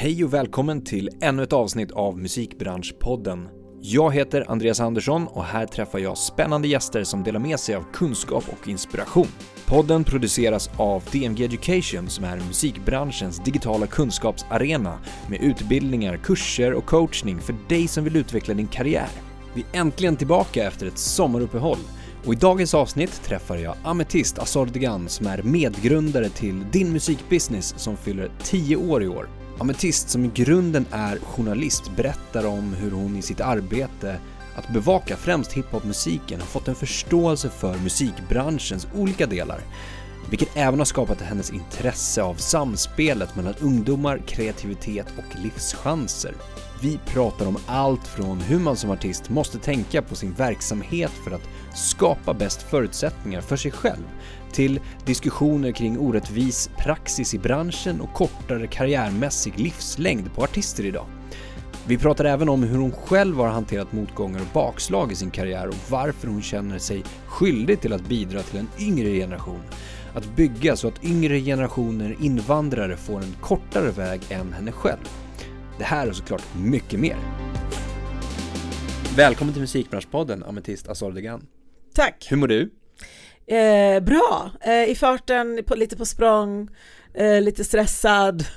Hej och välkommen till ännu ett avsnitt av Musikbranschpodden. Jag heter Andreas Andersson och här träffar jag spännande gäster som delar med sig av kunskap och inspiration. Podden produceras av DMG Education som är musikbranschens digitala kunskapsarena med utbildningar, kurser och coachning för dig som vill utveckla din karriär. Vi är äntligen tillbaka efter ett sommaruppehåll och i dagens avsnitt träffar jag Ametist Asordigan som är medgrundare till Din Musikbusiness som fyller 10 år i år. Ametist som i grunden är journalist berättar om hur hon i sitt arbete att bevaka främst hiphopmusiken har fått en förståelse för musikbranschens olika delar, vilket även har skapat hennes intresse av samspelet mellan ungdomar, kreativitet och livschanser. Vi pratar om allt från hur man som artist måste tänka på sin verksamhet för att skapa bäst förutsättningar för sig själv, till diskussioner kring orättvis praxis i branschen och kortare karriärmässig livslängd på artister idag. Vi pratar även om hur hon själv har hanterat motgångar och bakslag i sin karriär och varför hon känner sig skyldig till att bidra till en yngre generation. Att bygga så att yngre generationer invandrare får en kortare väg än henne själv. Det här och såklart mycket mer. Välkommen till Musikbranschpodden, Ametist Azordegan. Tack. Hur mår du? Eh, bra, eh, i farten, på, lite på språng, eh, lite stressad.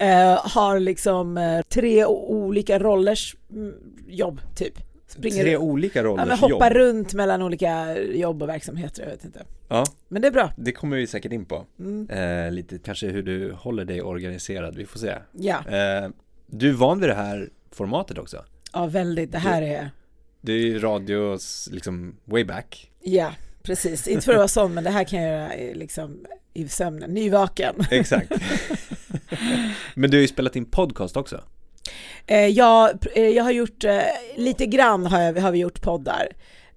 Eh, har liksom eh, tre olika rollers mm, jobb, typ. Springer, tre olika rollers ja, men hoppar jobb. runt mellan olika jobb och verksamheter, jag vet inte. Ja, men det är bra. Det kommer vi säkert in på. Mm. Eh, lite kanske hur du håller dig organiserad, vi får se. Ja. du är van vid det här formatet också? Ja, väldigt. Det här du, är... Det är ju radios, liksom, way back. Ja, precis. Inte för att vara sån, men det här kan jag göra liksom i sömnen, nyvaken. Exakt. men du har ju spelat in podcast också. Eh, jag, eh, jag har gjort, eh, lite grann har, jag, har vi gjort poddar.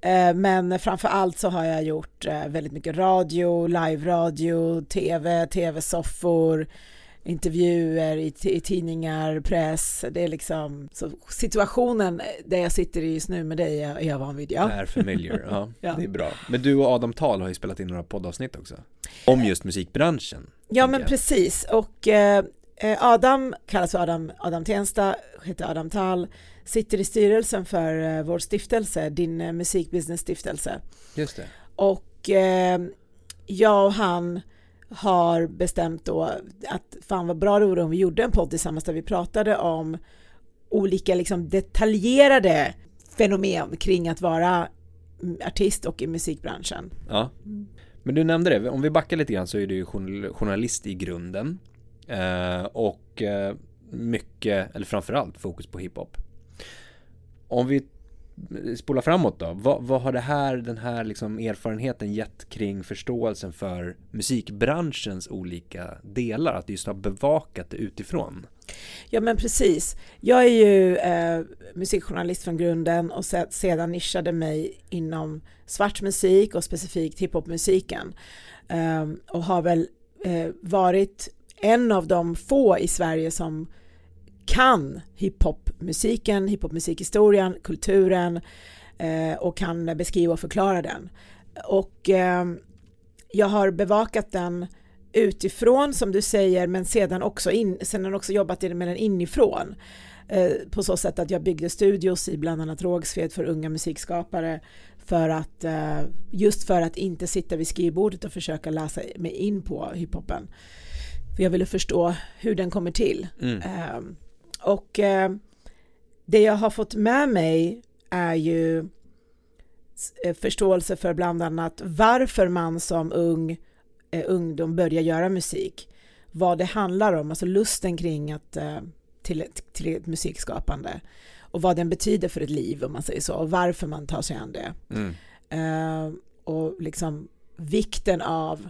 Eh, men framför allt så har jag gjort eh, väldigt mycket radio, live-radio, tv, tv-soffor, intervjuer i, i, tidningar, press. Det är liksom så situationen där jag sitter just nu med dig är jag van vid. Ja. Är familiar, ja, ja, det är bra. Men du och Adam Tal har ju spelat in några poddavsnitt också. Om just musikbranschen. Ja men jag. precis och eh, eh, Adam kallas för Adam, Adam Tensta, heter Adam Tal, sitter i styrelsen för eh, vår stiftelse, din eh, musikbusiness stiftelse. Just det. Och eh, jag och han har bestämt då att fan vad bra det vore om vi gjorde en podd tillsammans där vi pratade om olika liksom detaljerade fenomen kring att vara artist och i musikbranschen. Ja. Men du nämnde det, om vi backar lite grann så är du journalist i grunden eh, och eh, mycket, eller framförallt fokus på hiphop. Om vi spola framåt då. Vad, vad, har det här, den här liksom erfarenheten gett kring förståelsen för musikbranschens olika delar? Att just ha bevakat det utifrån? Ja men precis. Jag är ju eh, musikjournalist från grunden och sedan nischade mig inom svart musik och specifikt hiphopmusiken. Eh, och har väl eh, varit en av de få i Sverige som kan hiphopmusiken, hiphopmusikhistorien, kulturen eh, och kan beskriva och förklara den. Och eh, jag har bevakat den utifrån som du säger men sedan också, in, sedan också jobbat med den inifrån eh, på så sätt att jag byggde studios i bland annat Rågsved för unga musikskapare för att eh, just för att inte sitta vid skrivbordet och försöka läsa mig in på hiphopen. För jag ville förstå hur den kommer till. Mm. Ehm, och eh, det jag har fått med mig är ju eh, förståelse för bland annat varför man som ung eh, ungdom börjar göra musik. Vad det handlar om, alltså lusten kring att eh, till, till ett musikskapande och vad den betyder för ett liv om man säger så och varför man tar sig an det. Mm. Eh, och liksom vikten av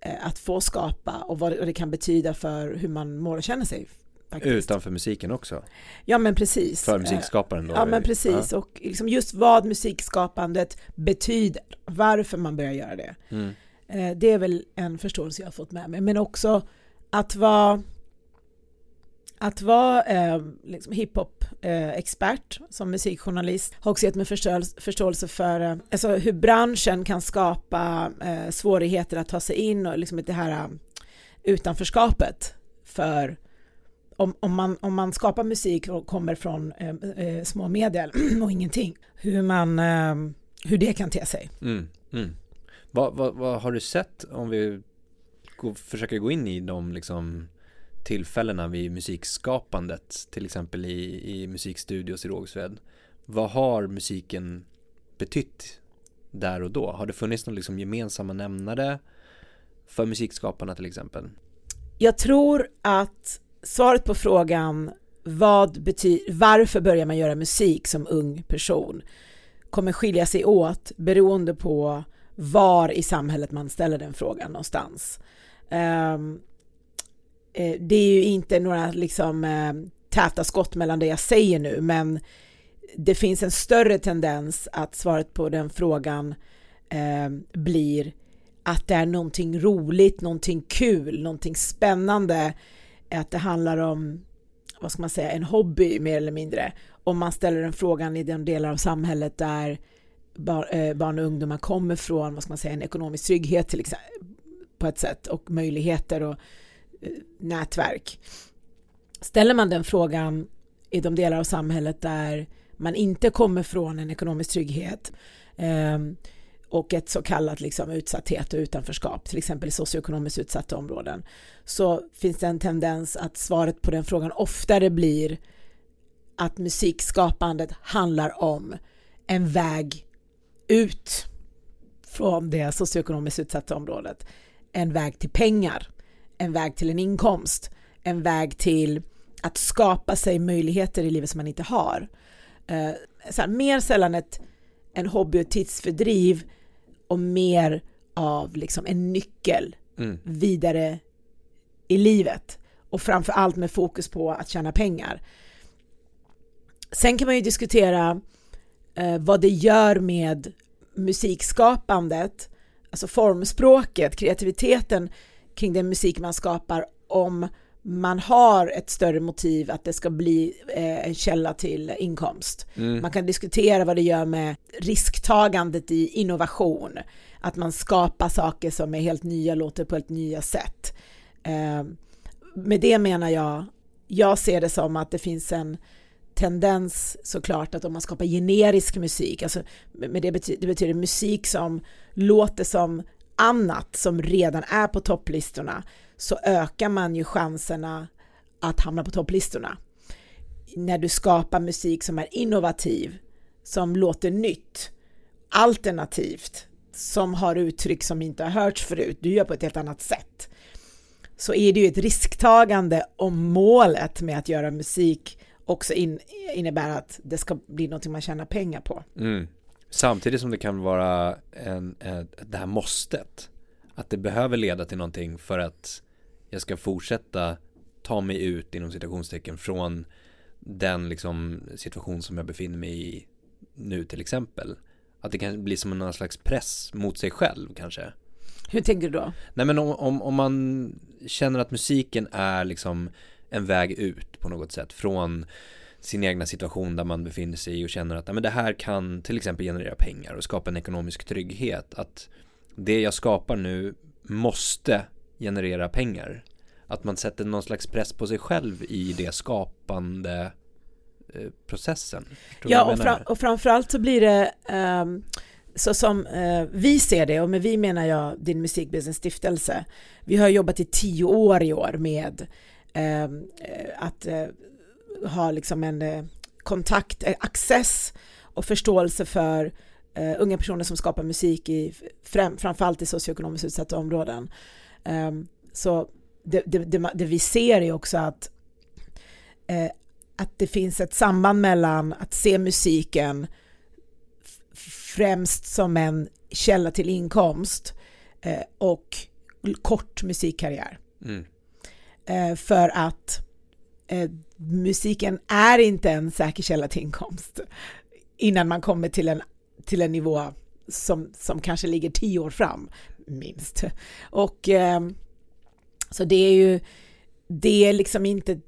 eh, att få skapa och vad det kan betyda för hur man mår och känner sig Faktiskt. Utanför musiken också? Ja men precis. För musikskaparen då? Ja men precis ja. och liksom just vad musikskapandet betyder, varför man börjar göra det. Mm. Eh, det är väl en förståelse jag har fått med mig, men också att vara att vara eh, liksom hiphop-expert eh, som musikjournalist har också gett mig förståelse för eh, alltså hur branschen kan skapa eh, svårigheter att ta sig in och liksom det här utanförskapet för om, om, man, om man skapar musik och kommer från eh, eh, små medel och ingenting, hur, man, eh, hur det kan te sig. Mm, mm. Vad, vad, vad, har du sett om vi går, försöker gå in i de liksom tillfällena vid musikskapandet, till exempel i, i musikstudios i Rågsved. Vad har musiken betytt där och då? Har det funnits någon liksom gemensamma nämnare för musikskaparna till exempel? Jag tror att svaret på frågan vad betyder, varför börjar man göra musik som ung person kommer skilja sig åt beroende på var i samhället man ställer den frågan någonstans. Um, det är ju inte några liksom eh, täta skott mellan det jag säger nu, men det finns en större tendens att svaret på den frågan ehm, blir att det är någonting roligt, någonting kul, någonting spännande, att det handlar om, vad ska man säga, en hobby mer eller mindre. Om man ställer den frågan i de delar av samhället där eh, barn och ungdomar kommer från, vad ska man säga, en ekonomisk trygghet till exempel, på ett sätt och möjligheter och eh, nätverk. Ställer man den frågan i de delar av samhället där man inte kommer från en ekonomisk trygghet eh, och ett så kallat liksom, utsatthet och utanförskap, till exempel i socioekonomiskt utsatta områden, så finns det en tendens att svaret på den frågan oftare blir att musikskapandet handlar om en väg ut från det socioekonomiskt utsatta området. En väg till pengar, en väg till en inkomst, en väg till att skapa sig möjligheter i livet som man inte har. Eh, så här, mer sällan ett, en hobby och tidsfördriv och mer av liksom en nyckel mm. vidare i livet och framför allt med fokus på att tjäna pengar. Sen kan man ju diskutera eh, vad det gör med musikskapandet, alltså formspråket, kreativiteten kring den musik man skapar om man har ett större motiv att det ska bli eh, en källa till inkomst. Mm. Man kan diskutera vad det gör med risktagandet i innovation, att man skapar saker som är helt nya, låter på helt nya sätt. Eh, med det menar jag, jag ser det som att det finns en tendens såklart att om man skapar generisk musik, alltså med det, betyder, det betyder musik som låter som annat som redan är på topplistorna, så ökar man ju chanserna att hamna på topplistorna. När du skapar musik som är innovativ, som låter nytt, alternativt, som har uttryck som inte har hörts förut, du gör på ett helt annat sätt, så är det ju ett risktagande om målet med att göra musik också in, innebär att det ska bli någonting man tjänar pengar på. Mm. Samtidigt som det kan vara en, en, det här måstet. Att det behöver leda till någonting för att jag ska fortsätta ta mig ut inom citationstecken från den liksom situation som jag befinner mig i nu till exempel. Att det kan bli som en slags press mot sig själv kanske. Hur tänker du då? Nej men om, om, om man känner att musiken är liksom en väg ut på något sätt från sin egna situation där man befinner sig och känner att men det här kan till exempel generera pengar och skapa en ekonomisk trygghet. Att det jag skapar nu måste generera pengar. Att man sätter någon slags press på sig själv i det skapande eh, processen. Ja, och, fram, och framförallt så blir det um, så som uh, vi ser det, och med vi menar jag din musikbusiness stiftelse. Vi har jobbat i tio år i år med uh, att uh, ha liksom en kontakt, access och förståelse för unga personer som skapar musik i fram, framförallt i socioekonomiskt utsatta områden. Um, så det, det, det, vi ser är också att, eh, att det finns ett samband mellan att se musiken främst som en källa till inkomst eh, och kort musikkarriär. Mm. Eh, för att musiken är inte en säker källa till inkomst innan man kommer till en, till en nivå som, som kanske ligger tio år fram minst. Och eh, så det är ju, det är liksom inte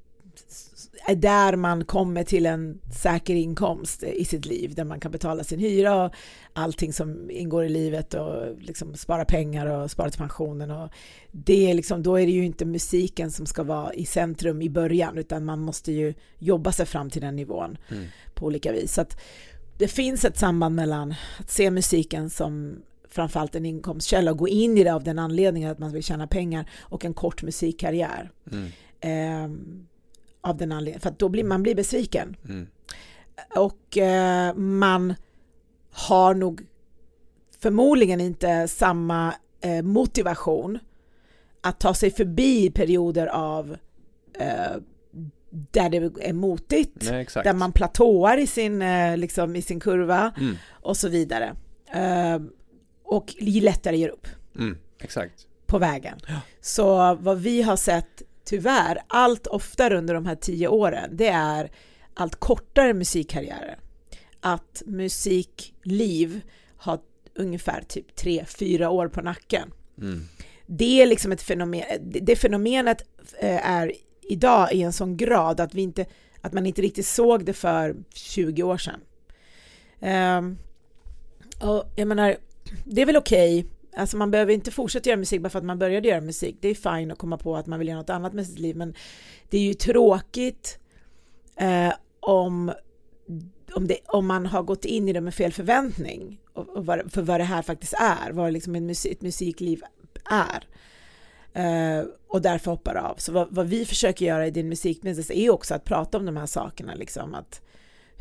är där man kommer till en säker inkomst i sitt liv där man kan betala sin hyra och allting som ingår i livet och liksom spara pengar och spara till pensionen och det är liksom, då är det ju inte musiken som ska vara i centrum i början utan man måste ju jobba sig fram till den nivån mm. på olika vis. Så att det finns ett samband mellan att se musiken som framförallt en inkomstkälla och gå in i det av den anledningen att man vill tjäna pengar och en kort musikkarriär. Mm. Eh, av den anledningen, för att då blir man blir besviken. Mm. Och eh, man har nog förmodligen inte samma eh, motivation att ta sig förbi perioder av eh, där det är motigt, Nej, där man platåar i sin, eh, liksom, i sin kurva mm. och så vidare. Eh, och lättare ger upp. Mm, exakt. På vägen. Ja. Så vad vi har sett tyvärr allt oftare under de här tio åren, det är allt kortare musikkarriärer. Att musikliv har ungefär typ tre, fyra år på nacken. Mm. Det är liksom ett fenomen, det fenomenet eh, är idag i en sån grad att, vi inte, att man inte riktigt såg det för 20 år sedan. Um, och jag menar, det är väl okej okay Alltså man behöver inte fortsätta göra musik bara för att man började göra musik. Det är fine att komma på att man vill göra något annat med sitt liv, men det är ju tråkigt eh, om, om, det, om man har gått in i det med fel förväntning och, och var, för vad det här faktiskt är, vad liksom ett, musik, ett musikliv är. Eh, och därför hoppar av. Så vad, vad vi försöker göra i din musikbusiness är också att prata om de här sakerna, liksom att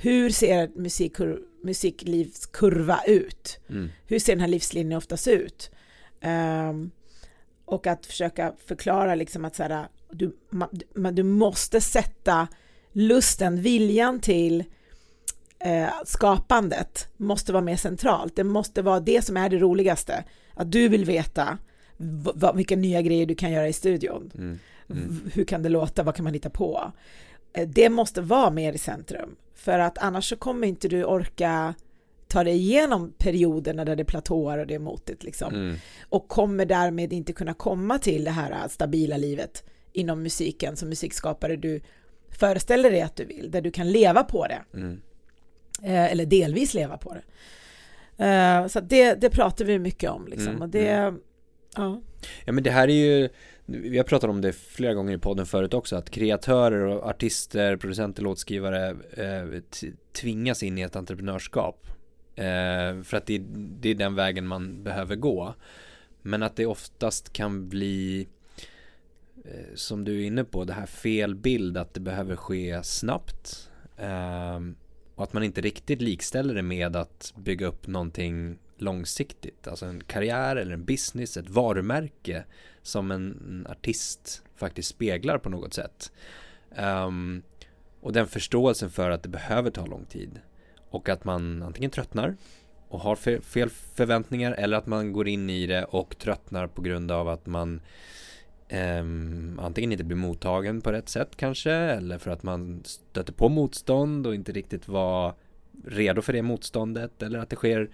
hur ser ett musikkur, musiklivskurva ut? Mm. Hur ser den här livslinjen oftast ut? Um, och att försöka förklara liksom att så här, du, man, du måste sätta lusten, viljan till eh, skapandet måste vara mer centralt. Det måste vara det som är det roligaste. Att du vill veta vilka nya grejer du kan göra i studion. Mm. Mm. Hur kan det låta? Vad kan man hitta på? Eh, det måste vara mer i centrum. För att annars så kommer inte du orka ta dig igenom perioderna där det platåar och det är motigt liksom. Mm. Och kommer därmed inte kunna komma till det här stabila livet inom musiken som musikskapare du föreställer dig att du vill, där du kan leva på det. Mm. Eh, eller delvis leva på det. Eh, så det, det pratar vi mycket om liksom. Mm. Och det, mm. ja. ja men det här är ju vi har pratat om det flera gånger i podden förut också, att kreatörer och artister, producenter, låtskrivare eh, tvingas in i ett entreprenörskap. Eh, för att det, det, är den vägen man behöver gå. Men att det oftast kan bli, eh, som du är inne på, det här fel bild att det behöver ske snabbt. Eh, och att man inte riktigt likställer det med att bygga upp någonting långsiktigt. Alltså en karriär eller en business, ett varumärke som en artist faktiskt speglar på något sätt. Um, och den förståelsen för att det behöver ta lång tid. Och att man antingen tröttnar och har fel förväntningar eller att man går in i det och tröttnar på grund av att man um, antingen inte blir mottagen på rätt sätt kanske eller för att man stöter på motstånd och inte riktigt var redo för det motståndet eller att det sker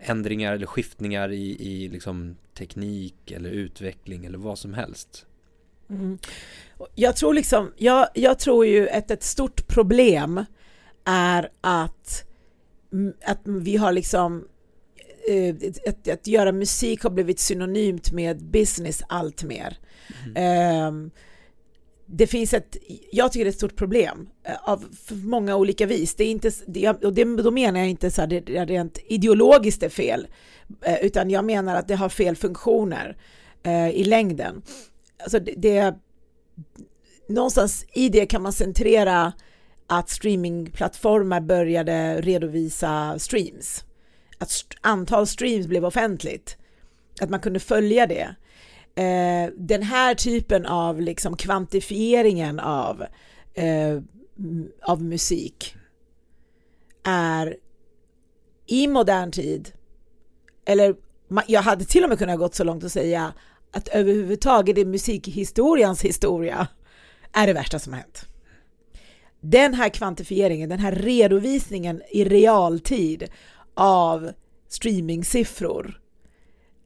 ändringar eller skiftningar i, i liksom teknik eller utveckling eller vad som helst. Mm. Jag tror liksom, jag, jag tror ju att ett stort problem är att, att vi har liksom eh, att, att göra musik har blivit synonymt med business allt mer. Mm. Um, det finns ett, jag tycker det är ett stort problem eh, av många olika vis. Det är inte, det, och det, då menar jag inte så här, det är rent ideologiskt är fel, eh, utan jag menar att det har fel funktioner eh, i längden. Alltså det, det, någonstans i det kan man centrera att streamingplattformar började redovisa streams. Att antal streams blev offentligt. Att man kunde följa det eh, den här typen av liksom kvantifieringen av, eh, av musik är i modern tid, eller jag hade till och med kunnat gått så långt och säga att överhuvudtaget i musikhistoriens historia är det värsta som har hänt. Den här kvantifieringen, den här redovisningen i realtid av streamingsiffror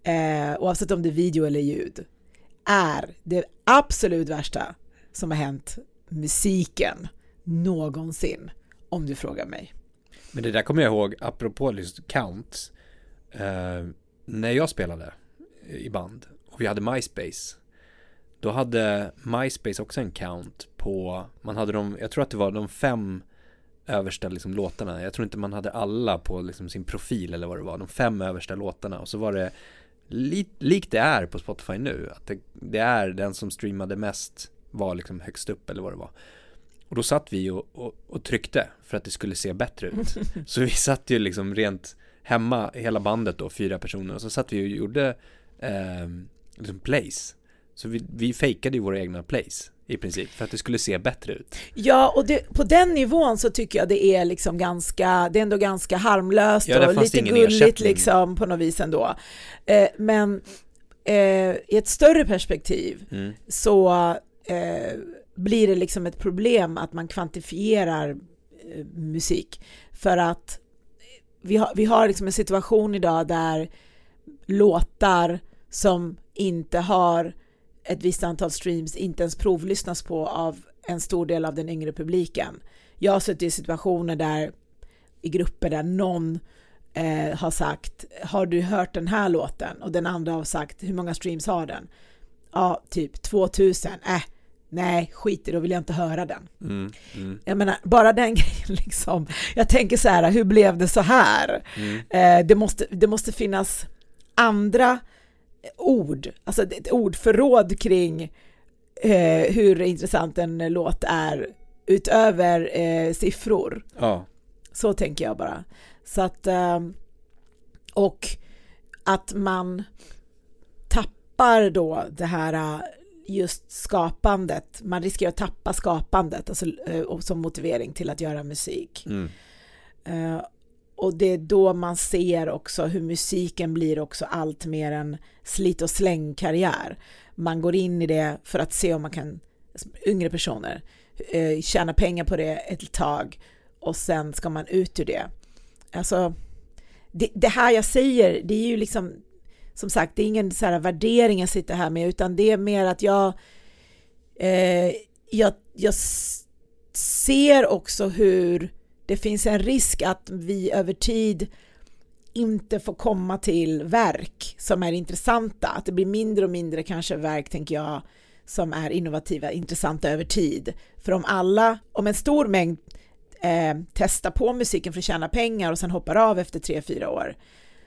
eh, oavsett om det är video eller ljud, är det absolut värsta som har hänt musiken någonsin, om du frågar mig. Men det där kommer jag ihåg, apropå just counts. Eh, när jag spelade i band och vi hade MySpace. Då hade MySpace också en count på, man hade de, jag tror att det var de fem översta liksom låtarna. Jag tror inte man hade alla på liksom sin profil eller vad det var. De fem översta låtarna och så var det li, likt det är på Spotify nu. Att det, det, är den som streamade mest var liksom högst upp eller vad det var. Och då satt vi och, och, och tryckte för att det skulle se bättre ut. Så vi satt ju liksom rent hemma, hela bandet då, fyra personer. Och så satt vi och gjorde eh, liksom plays. Så vi, vi fejkade ju våra egna plays i princip för att det skulle se bättre ut. Ja, och det, på den nivån så tycker jag det är liksom ganska, det är ändå ganska harmlöst ja, och lite gulligt ersättning. liksom på något vis ändå. Eh, men eh, i ett större perspektiv mm. så eh, blir det liksom ett problem att man kvantifierar eh, musik för att vi har, vi har liksom en situation idag där låtar som inte har ett visst antal streams inte ens provlyssnas på av en stor del av den yngre publiken. Jag har suttit i situationer där i grupper där någon eh, har sagt har du hört den här låten och den andra har sagt hur många streams har den? Ja, typ 2000. Äh, nej, skit i då vill jag inte höra den. Mm, mm. Jag menar, bara den grejen liksom. Jag tänker så här, hur blev det så här? Mm. Eh, det, måste, det måste finnas andra ord, alltså ett ordförråd kring eh, hur intressant en låt är utöver eh, siffror. Ja. Så tänker jag bara. Så att, eh, och att man tappar då det här eh, just skapandet, man riskerar att tappa skapandet alltså, eh, som motivering till att göra musik. Mm. Och det är då man ser också hur musiken blir också allt mer en slit och släng-karriär. Man går in i det för att se om man kan, yngre personer, eh, tjäna pengar på det ett tag och sen ska man ut ur det. Alltså, det, det här jag säger, det är ju liksom som sagt, det är ingen så här värdering jag sitter här med, utan det är mer att jag, eh, jag, jag ser också hur det finns en risk att vi över tid inte får komma till verk som är intressanta, att det blir mindre och mindre kanske verk, tänker jag, som är innovativa, intressanta över tid. För om alla, om en stor mängd eh, testar på musiken för att tjäna pengar och sen hoppar av efter tre, fyra år,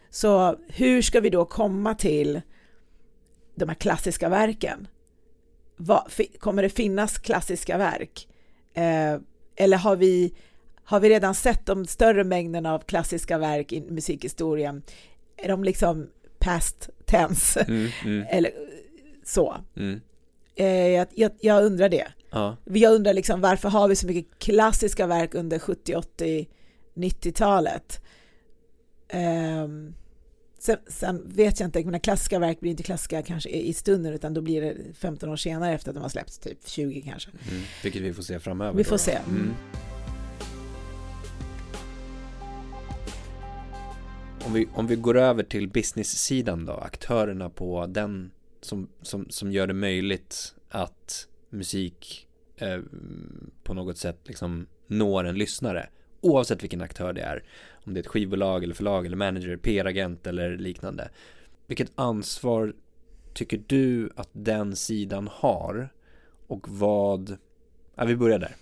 så hur ska vi då komma till de här klassiska verken? Va, kommer det finnas klassiska verk? Eh, eller har vi, har vi redan sett de större mängderna av klassiska verk i musikhistorien? Är de liksom past tense? Mm, mm. Eller så. Mm. Eh, jag, jag, jag, undrar det. Ja. Jag undrar liksom varför har vi så mycket klassiska verk under 70, 80, 90-talet? Um, Sen, sen, vet jag inte, mina klassiska verk blir inte klassiska kanske i stunden utan då blir det 15 år senare efter att de har släppts, typ 20 kanske. Mm, vilket vi får se framöver. Vi får då. se. Om, vi, om vi går över till business-sidan då, aktörerna på den som, som, som gör det möjligt att musik eh, på något sätt liksom når en lyssnare oavsett vilken aktör det är om det är ett skivbolag eller förlag eller manager, PR-agent eller liknande. Vilket ansvar tycker du att den sidan har och vad, ja vi börjar där.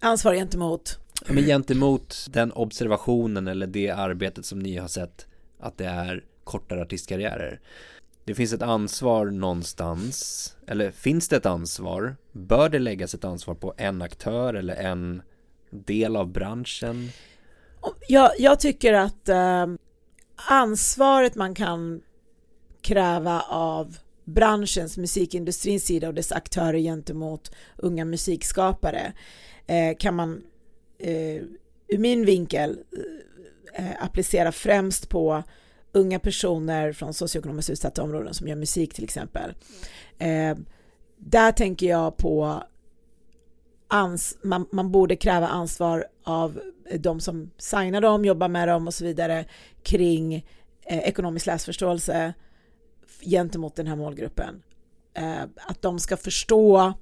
Ansvar gentemot? Men gentemot den observationen eller det arbetet som ni har sett att det är kortare artistkarriärer. Det finns ett ansvar någonstans, eller finns det ett ansvar? Bör det läggas ett ansvar på en aktör eller en del av branschen? Jag, jag tycker att eh, ansvaret man kan kräva av branschens, musikindustrins sida och dess aktörer gentemot unga musikskapare eh, kan man eh, ur min vinkel eh, eh, applicera främst på unga personer från socioekonomiskt utsatta områden som gör musik till exempel. Eh, där tänker jag på ans man, man borde kräva ansvar av de som signar dem, jobbar med dem och så vidare kring eh, ekonomisk läsförståelse gentemot den här målgruppen. Eh, att de ska förstå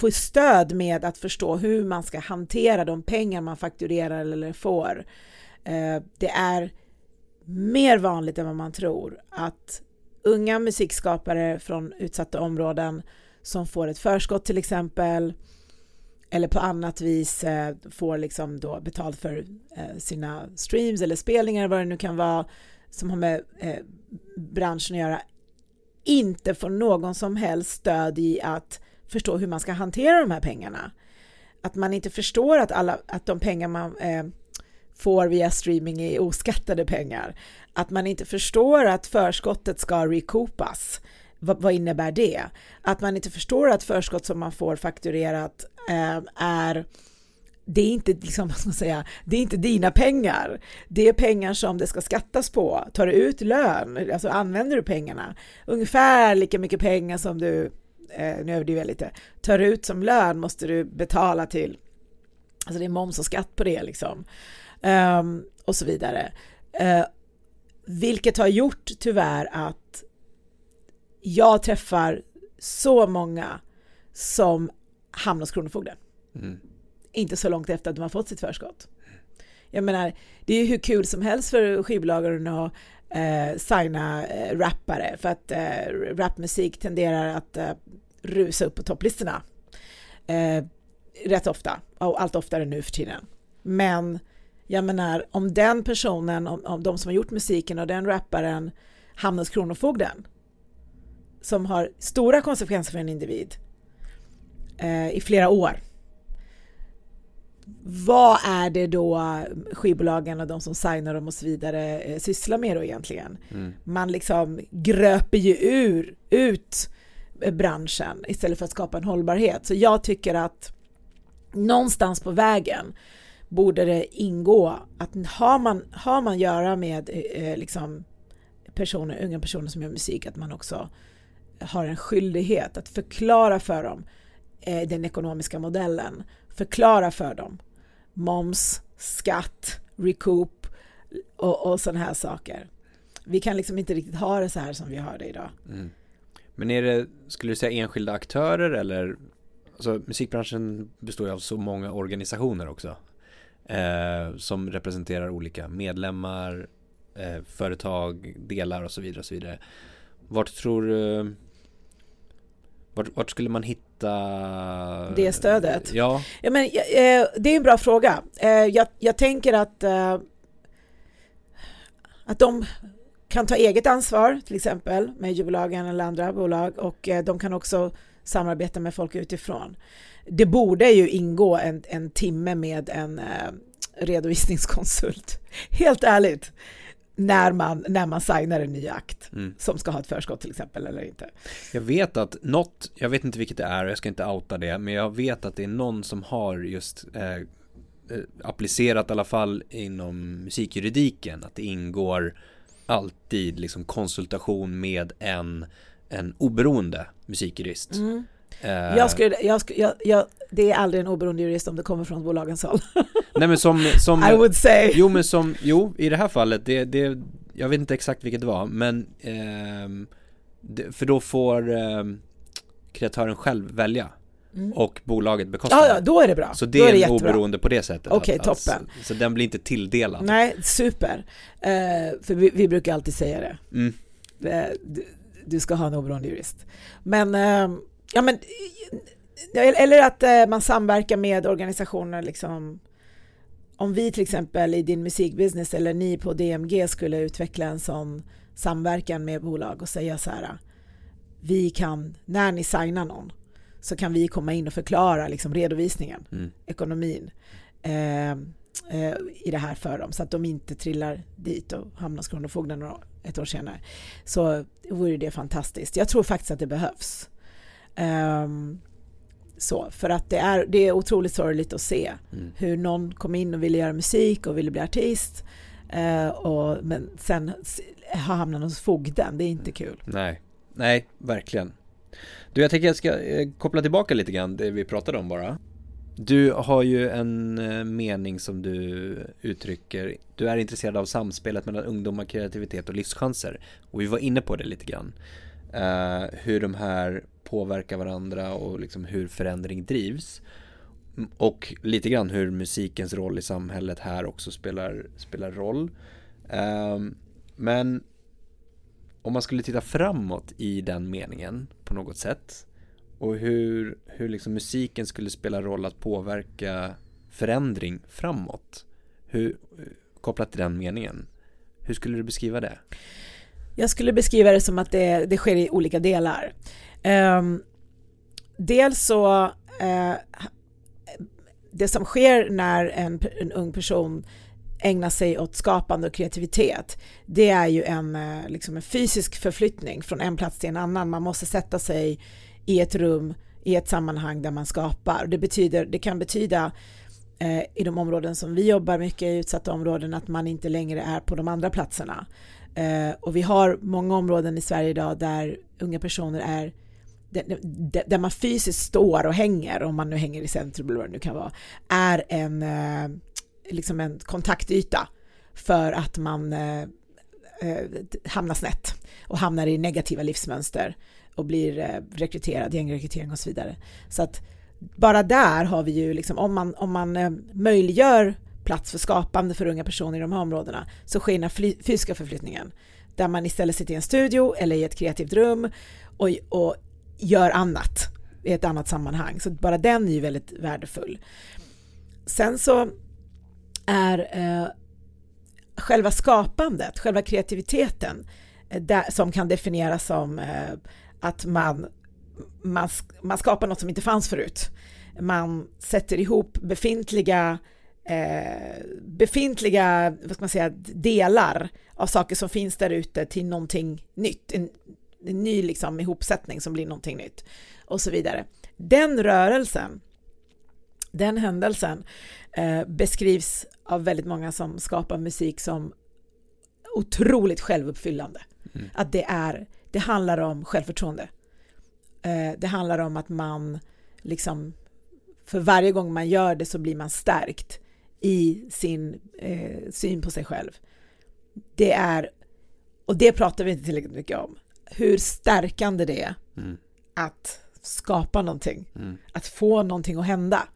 få stöd med att förstå hur man ska hantera de pengar man fakturerar eller får. Eh, det är mer vanligt än vad man tror att unga musikskapare från utsatta områden som får ett förskott till exempel eller på annat vis eh, får liksom då betalt för eh, sina streams eller spelningar vad det nu kan vara som har med branschen att göra inte får någon som helst stöd i att förstå hur man ska hantera de här pengarna. Att man inte förstår att, alla, att de pengar man eh, får via streaming är oskattade pengar. Att man inte förstår att förskottet ska recoupas. V vad innebär det? Att man inte förstår att förskott som man får fakturerat eh, är det är inte liksom, vad ska man säga, det är inte dina pengar. Det är pengar som det ska skattas på. Tar du ut lön, alltså använder du pengarna, ungefär lika mycket pengar som du, eh, nu överdriver jag lite, tar ut som lön måste du betala till, alltså det är moms och skatt på det liksom, um, och så vidare. Uh, vilket har gjort tyvärr att jag träffar så många som hamnar hos Kronofogden. Mm inte så långt efter att de har fått sitt förskott. Jag menar, det är ju hur kul som helst för skivbolagen att eh, signa eh, rappare för att eh, rapmusik tenderar att eh, rusa upp på topplistorna. Eh, rätt ofta, och allt oftare nu för tiden. Men jag menar, om den personen, om, om de som har gjort musiken och den rapparen hamnar hos Kronofogden som har stora konsekvenser för en individ eh, i flera år vad är det då skivbolagen och de som signar dem och så vidare eh, sysslar med då egentligen? Mm. Man liksom gröper ju ur, ut branschen istället för att skapa en hållbarhet. Så jag tycker att någonstans på vägen borde det ingå att har man, har man göra med eh, liksom personer, unga personer som gör musik, att man också har en skyldighet att förklara för dem eh, den ekonomiska modellen förklara för dem moms, skatt, recoup och, och sådana här saker. Vi kan liksom inte riktigt ha det så här som vi har det idag. Mm. Men är det, skulle du säga enskilda aktörer eller, alltså musikbranschen består ju av så många organisationer också. Eh, som representerar olika medlemmar, eh, företag, delar och så vidare och så vidare. Vart tror du vart, vart, skulle man hitta det stödet? Ja. ja men, eh, det är en bra fråga. Eh, jag, jag tänker att, eh, att de kan ta eget ansvar, till exempel med ljudbolagen eller andra bolag och de kan också samarbeta med folk utifrån. Det borde ju ingå en, en timme med en redovisningskonsult. Helt ärligt när man, när man signar en ny akt mm. som ska ha ett förskott till exempel eller inte. Jag vet att något, jag vet inte vilket det är, jag ska inte outa det, men jag vet att det är någon som har just eh, eh applicerat i alla fall inom musikjuridiken att det ingår alltid liksom konsultation med en, en oberoende musikjurist. Mm. Uh, jag skulle, jag, jag, jag, det är aldrig en oberoende jurist om det kommer från bolagens håll. Nej men som, som I would say. Jo men som, jo i det här fallet, det, det jag vet inte exakt vilket det var, men eh, det, för då får eh, kreatören själv välja. Mm. Och bolaget bekostar Ja, ja, då är det bra. Så det är, är, det en oberoende på det sättet. Okej, okay, toppen. Så den blir inte tilldelad. Nej, super. Uh, för vi, vi, brukar alltid säga det. Mm. Du, du, ska ha en oberoende jurist. Men uh, ja men, eller att eh, man samverkar med organisationer liksom om vi till exempel i din musikbusiness eller ni på DMG skulle utveckla en sån samverkan med bolag och säga så här vi kan, när ni signar någon så kan vi komma in och förklara liksom redovisningen, mm. ekonomin eh, eh, i det här för dem så att de inte trillar dit och hamnar hos Kronofogden ett år senare. Så vore det fantastiskt. Jag tror faktiskt att det behövs. Um, så, för att det är, det är otroligt sorgligt att se mm. hur någon kom in och ville göra musik och ville bli artist uh, och, men sen har hamnat hos fogden, det är inte kul. Nej, nej, verkligen. Du, jag tänker jag ska eh, koppla tillbaka lite grann det vi pratade om bara. Du har ju en eh, mening som du uttrycker. Du är intresserad av samspelet mellan ungdomar, kreativitet och livschanser. Och vi var inne på det lite grann. Uh, hur de här påverkar varandra och liksom hur förändring drivs. Och lite grann hur musikens roll i samhället här också spelar, spelar roll. Um, men om man skulle titta framåt i den meningen på något sätt och hur, hur liksom musiken skulle spela roll att påverka förändring framåt. Hur, kopplat till den meningen. Hur skulle du beskriva det? Jag skulle beskriva det som att det, det sker i olika delar. Eh, dels så, eh, det som sker när en, en, ung person ägnar sig åt skapande och kreativitet, det är ju en, eh, liksom en fysisk förflyttning från en plats till en annan. Man måste sätta sig i ett rum, i ett sammanhang där man skapar. Det, betyder, det kan betyda eh, i de områden som vi jobbar mycket i utsatta områden att man inte längre är på de andra platserna. Eh, och vi har många områden i Sverige idag där unga personer är där man fysiskt står och hänger, om man nu hänger i centrum eller vad det nu kan vara, är en, eh, liksom en kontaktyta för att man eh, eh, hamnar snett och hamnar i negativa livsmönster och blir eh, rekryterad, gängrekrytering och så vidare. Så att bara där har vi ju liksom, om man, om man möjliggör plats för skapande för unga personer i de här områdena så sker den fysiska förflyttningen där man istället sitter i en studio eller i ett kreativt rum och, och gör annat i ett annat sammanhang. Så bara den är ju väldigt värdefull. Sen så är eh, själva skapandet, själva kreativiteten eh, där, som kan definieras som eh, att man, man, man skapar något som inte fanns förut. Man sätter ihop befintliga eh, befintliga vad ska man säga, delar av saker som finns där ute till någonting nytt. En, ny liksom, ihopsättning som blir någonting nytt och så vidare. Den rörelsen, den händelsen eh, beskrivs av väldigt många som skapar musik som otroligt självuppfyllande. Mm. Att det är, det handlar om självförtroende. Eh, det handlar om att man liksom för varje gång man gör det så blir man stärkt i sin eh, syn på sig själv. Det är, och det pratar vi inte tillräckligt mycket om, hur stärkande det är mm. att skapa någonting, mm. att få någonting att hända.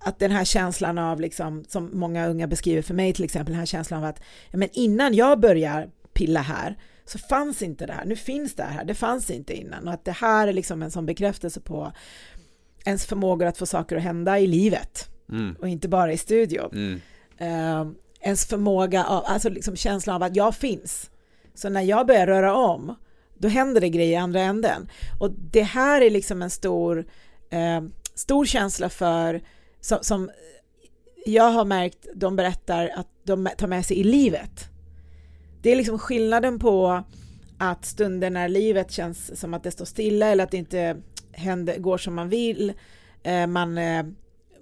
Att den här känslan av, liksom, som många unga beskriver för mig till exempel, den här känslan av att men innan jag börjar pilla här så fanns inte det här, nu finns det här, det fanns inte innan och att det här är liksom en sån bekräftelse på ens förmågor att få saker att hända i livet mm. och inte bara i studion. Uh, ens förmåga, av, alltså liksom känslan av att jag finns. Så när jag börjar röra om, då händer det grejer i andra änden. Och det här är liksom en stor, eh, stor känsla för, som, som jag har märkt, de berättar att de tar med sig i livet. Det är liksom skillnaden på att stunder när livet känns som att det står stilla eller att det inte händer, går som man vill, eh, man eh,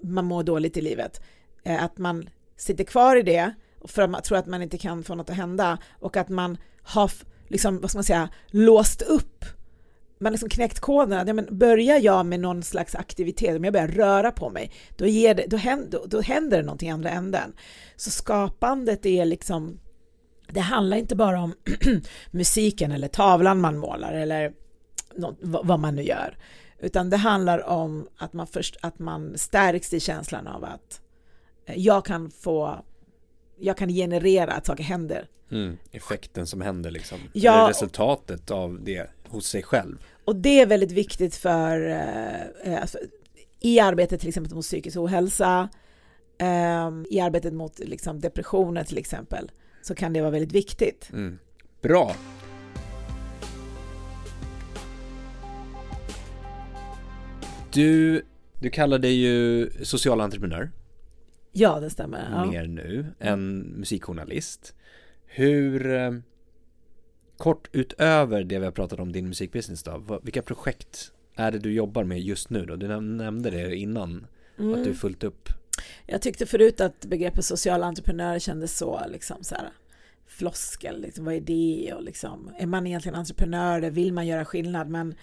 man mår dåligt i livet. Eh, att man sitter kvar i det för att man tror att man inte kan få något att hända och att man har liksom, vad ska man säga, låst upp. Man har liksom knäckt koden, ja, men börjar jag med någon slags aktivitet, om jag börjar röra på mig, då, ger det, då, händer, då händer det någonting i andra änden. Så skapandet är liksom, det handlar inte bara om musiken eller tavlan man målar eller något, vad man nu gör, utan det handlar om att man, först, att man stärks i känslan av att eh, jag kan få, jag kan generera att saker händer. Mm, effekten som händer liksom. Ja, Eller resultatet av det hos sig själv. Och det är väldigt viktigt för eh, eh alltså, i arbetet till exempel mot psykisk ohälsa, eh, i arbetet mot liksom, depressioner till exempel, så kan det vara väldigt viktigt. Mm. Bra, Du, du kallar dig ju social entreprenör. Ja, det stämmer. Ja. Mer nu än musikjournalist. Hur, eh, kort utöver det vi har pratat om din musikbusiness då, vilka projekt är det du jobbar med just nu då? Du nämnde det innan, mm. att du är mm. fullt upp. Jag tyckte förut att begreppet social entreprenör kändes så liksom så här floskel, liksom, vad är det och liksom, är man egentligen entreprenör, vill man göra skillnad, men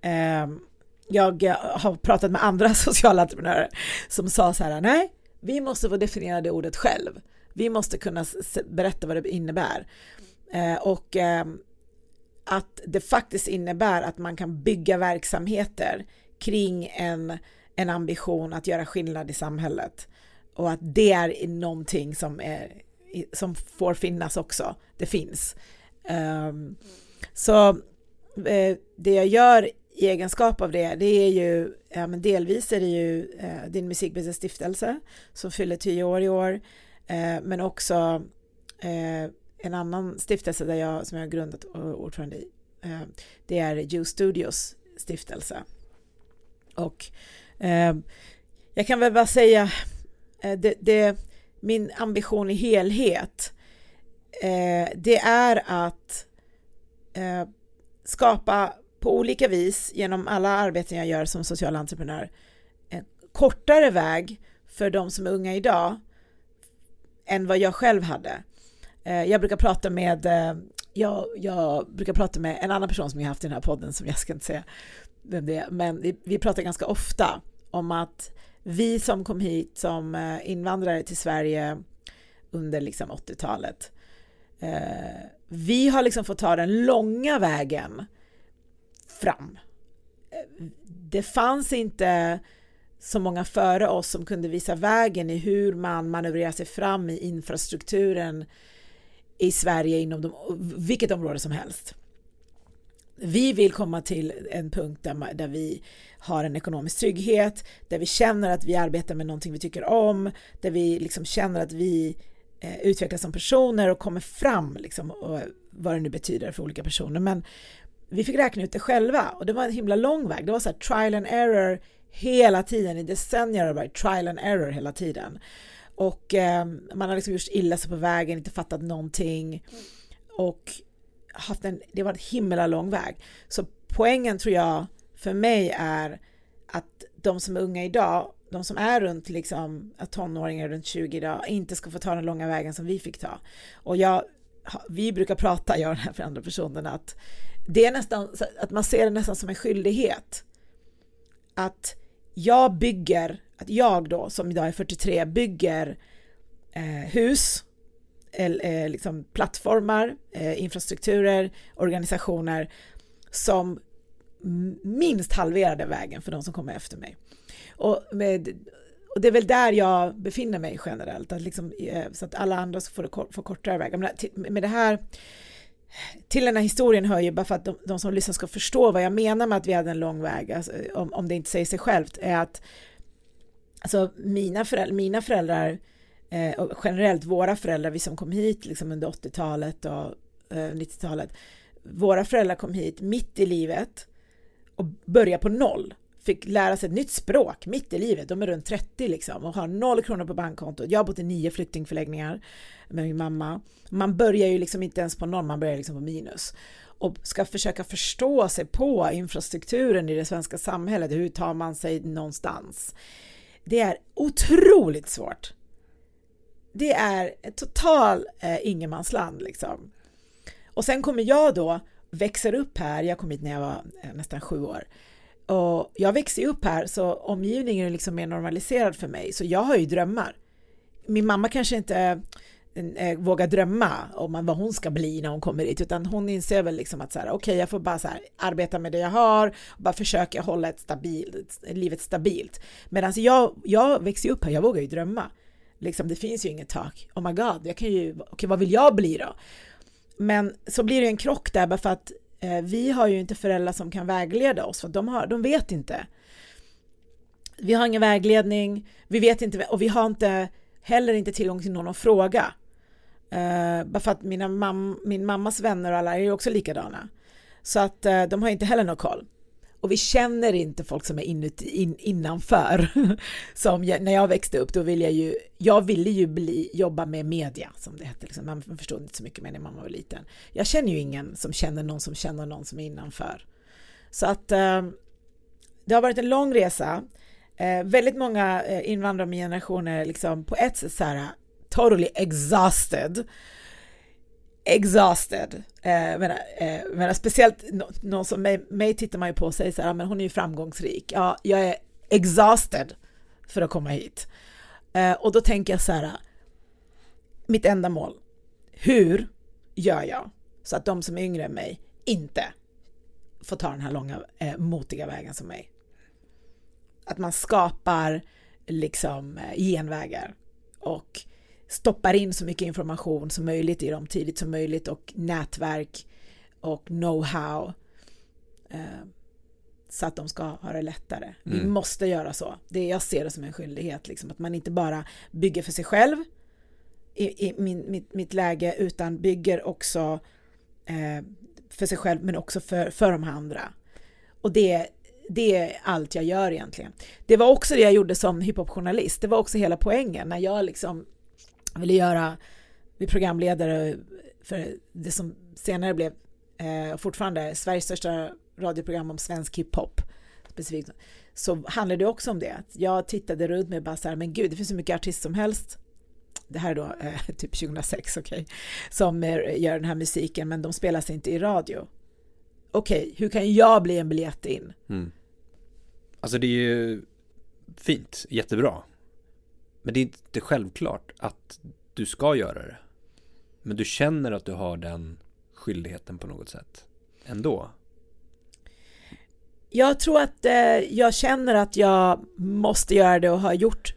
eh, jag har pratat med andra sociala entreprenörer som sa så här, nej, vi måste få definiera det ordet själv. Vi måste kunna berätta vad det innebär. Eh, och eh, att det faktiskt innebär att man kan bygga verksamheter kring en, en ambition att göra skillnad i samhället och att det är någonting som, är, som får finnas också. Det finns. Ehm, eh, så det jag gör i egenskap av det, det är ju, ja, men delvis är det ju eh, din musikbusiness stiftelse som fyller tio år i år, eh, men också eh, en annan stiftelse där jag, som jag har grundat och ordförande i, eh, det är Joe Studios stiftelse. Och eh, jag kan väl bara säga Eh, det, det, min ambition i helhet, eh, det är att eh, skapa på olika vis genom alla arbeten jag gör som social entreprenör en kortare väg för de som är unga idag än vad jag själv hade. Eh, jag brukar prata med eh, jag, jag, brukar prata med en annan person som jag haft i den här podden som jag ska inte säga vem det är, men vi, vi pratar ganska ofta om att vi som kom hit som eh, invandrare till Sverige under liksom 80-talet, vi har liksom fått ta den långa vägen fram. Det fanns inte så många före oss som kunde visa vägen i hur man manövrerar sig fram i infrastrukturen i Sverige inom de, vilket område som helst. Vi vill komma till en punkt där, där vi har en ekonomisk trygghet, där vi känner att vi arbetar med någonting vi tycker om, där vi liksom känner att vi eh, utvecklas som personer och kommer fram, liksom, och vad det nu betyder för olika personer. Men vi fick räkna ut det själva och det var en himla lång väg. Det var så här trial and error hela tiden, i decennier har det varit trial and error hela tiden. Och eh, man har liksom gjort illa sig på vägen, inte fattat någonting. Och haft en, det var en himla lång väg. Så poängen tror jag för mig är att de som är unga idag, de som är runt liksom tonåringar runt 20 idag, inte ska få ta den långa vägen som vi fick ta. Och jag, vi brukar prata, jag och den här för andra personen, att det är nästan, att man ser det nästan som en skyldighet. Att jag bygger, att jag då som idag är 43 bygger eh, hus eh, liksom plattformar, eh, infrastrukturer, organisationer som minst halverade vägen för de som kommer efter mig. Och, med, och det är väl där jag befinner mig generellt, att liksom, eh, så att alla andra får, det, får kortare väg. Med det här, till den här historien hör ju, bara för att de, de, som lyssnar ska förstå vad jag menar med att vi hade en lång väg, alltså, om, om det inte säger sig självt, är att alltså, mina, föräldrar, mina föräldrar eh, och generellt våra föräldrar, vi som kom hit liksom under 80-talet och eh, 90-talet, våra föräldrar kom hit mitt i livet och började på noll. Fick lära sig ett nytt språk mitt i livet. De är runt 30 liksom och har noll kronor på bankkontot. Jag har bott i nio flyktingförläggningar med min mamma. Man börjar ju liksom inte ens på noll, man börjar liksom på minus och ska försöka förstå sig på infrastrukturen i det svenska samhället. Hur tar man sig någonstans? Det är otroligt svårt det är ett total eh, ingenmansland liksom. Och sen kommer jag då, växer upp här, jag kom hit när jag var eh, nästan sju år, och jag växer upp här så omgivningen är liksom mer normaliserad för mig, så jag har ju drömmar. Min mamma kanske inte äh, vågar drömma om vad hon ska bli när hon kommer hit, utan hon inser väl liksom att så här, okej, okay, jag får bara så här, arbeta med det jag har, och bara försöka hålla ett stabilt, livet stabilt. Medan jag, jag växer upp här, jag vågar ju drömma. Liksom, det finns ju inget tak. Oh my god, jag kan ju, okay, vad vill jag bli då? Men så blir det en krock där bara för att Eh, vi har ju inte föräldrar som kan vägleda oss, för de, har, de vet inte. Vi har ingen vägledning, vi vet inte, och vi har inte heller inte tillgång till någon att fråga. Uh, bara för att mina mam min mammas vänner och alla är ju också likadana. Så att uh, de har inte heller någon koll och vi känner inte folk som är inuti, in, innanför. Som jag, när jag växte upp, då ville jag ju, jag ville ju bli, jobba med media, som det hette. Liksom. Man förstod inte så mycket med när man var liten. Jag känner ju ingen som känner någon som känner någon som är innanför. Så att eh, det har varit en lång resa. Eh, väldigt många eh, invandrare liksom på ett sätt så här totally exhausted exhausted. Eh, men, eh, men speciellt någon som mig, mig tittar man ju på och säger så här, ah, men hon är ju framgångsrik. Ja, jag är exhausted för att komma hit. Eh, och då tänker jag så här, mitt enda mål, hur gör jag så att de som är yngre än mig inte får ta den här långa, eh, motiga vägen som mig. Att man skapar liksom eh, genvägar och stoppar in så mycket information som möjligt i dem tidigt som möjligt och nätverk och know-how eh, så att de ska ha det lättare. Mm. Vi måste göra så. Det, jag ser det som en skyldighet, liksom, att man inte bara bygger för sig själv i, i min, mitt, mitt läge utan bygger också eh, för sig själv men också för, för de andra. Och det, det är allt jag gör egentligen. Det var också det jag gjorde som hiphopjournalist. Det var också hela poängen när jag liksom ville göra, bli programledare för det som senare blev eh, fortfarande Sveriges största radioprogram om svensk hiphop specifikt så handlade det också om det. Jag tittade runt mig och bara så här, men gud, det finns så mycket artister som helst. Det här är då eh, typ 2006, okej, okay, som är, gör den här musiken, men de spelas inte i radio. Okej, okay, hur kan jag bli en biljett in? Mm. Alltså det är ju fint, jättebra. Men det är inte självklart att du ska göra det. Men du känner att du har den skyldigheten på något sätt ändå. Jag tror att eh, jag känner att jag måste göra det och har gjort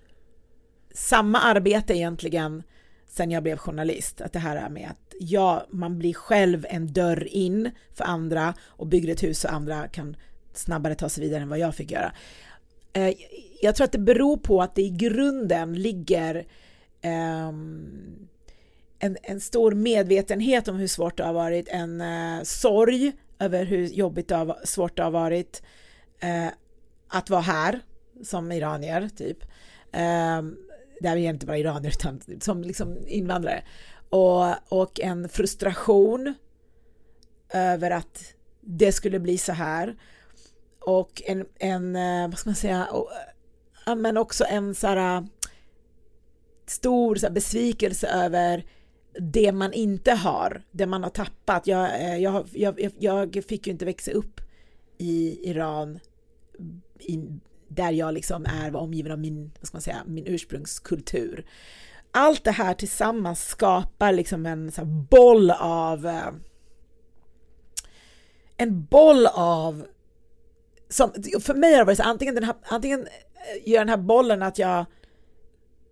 samma arbete egentligen sen jag blev journalist. Att det här är med att ja, man blir själv en dörr in för andra och bygger ett hus så andra kan snabbare ta sig vidare än vad jag fick göra. Eh, jag tror att det beror på att det i grunden ligger Ehm, en, en stor medvetenhet om hur svårt det har varit, en eh, sorg över hur jobbigt det har, svårt det har varit eh, att vara här som iranier, typ. Eh, där vi är inte bara iranier utan som liksom invandrare. Och, och en frustration över att det skulle bli så här. Och en, en eh, vad ska man säga, och, men också en så här stor så här, besvikelse över det man inte har, det man har tappat. Eh, jag, jag, jag, jag fick ju inte växa upp i Iran i, där jag liksom är omgiven av min, vad ska man säga, min ursprungskultur. Allt det här tillsammans skapar liksom en så boll av eh, en boll av som, för mig har det varit så antingen, den här, antingen gör den här bollen att jag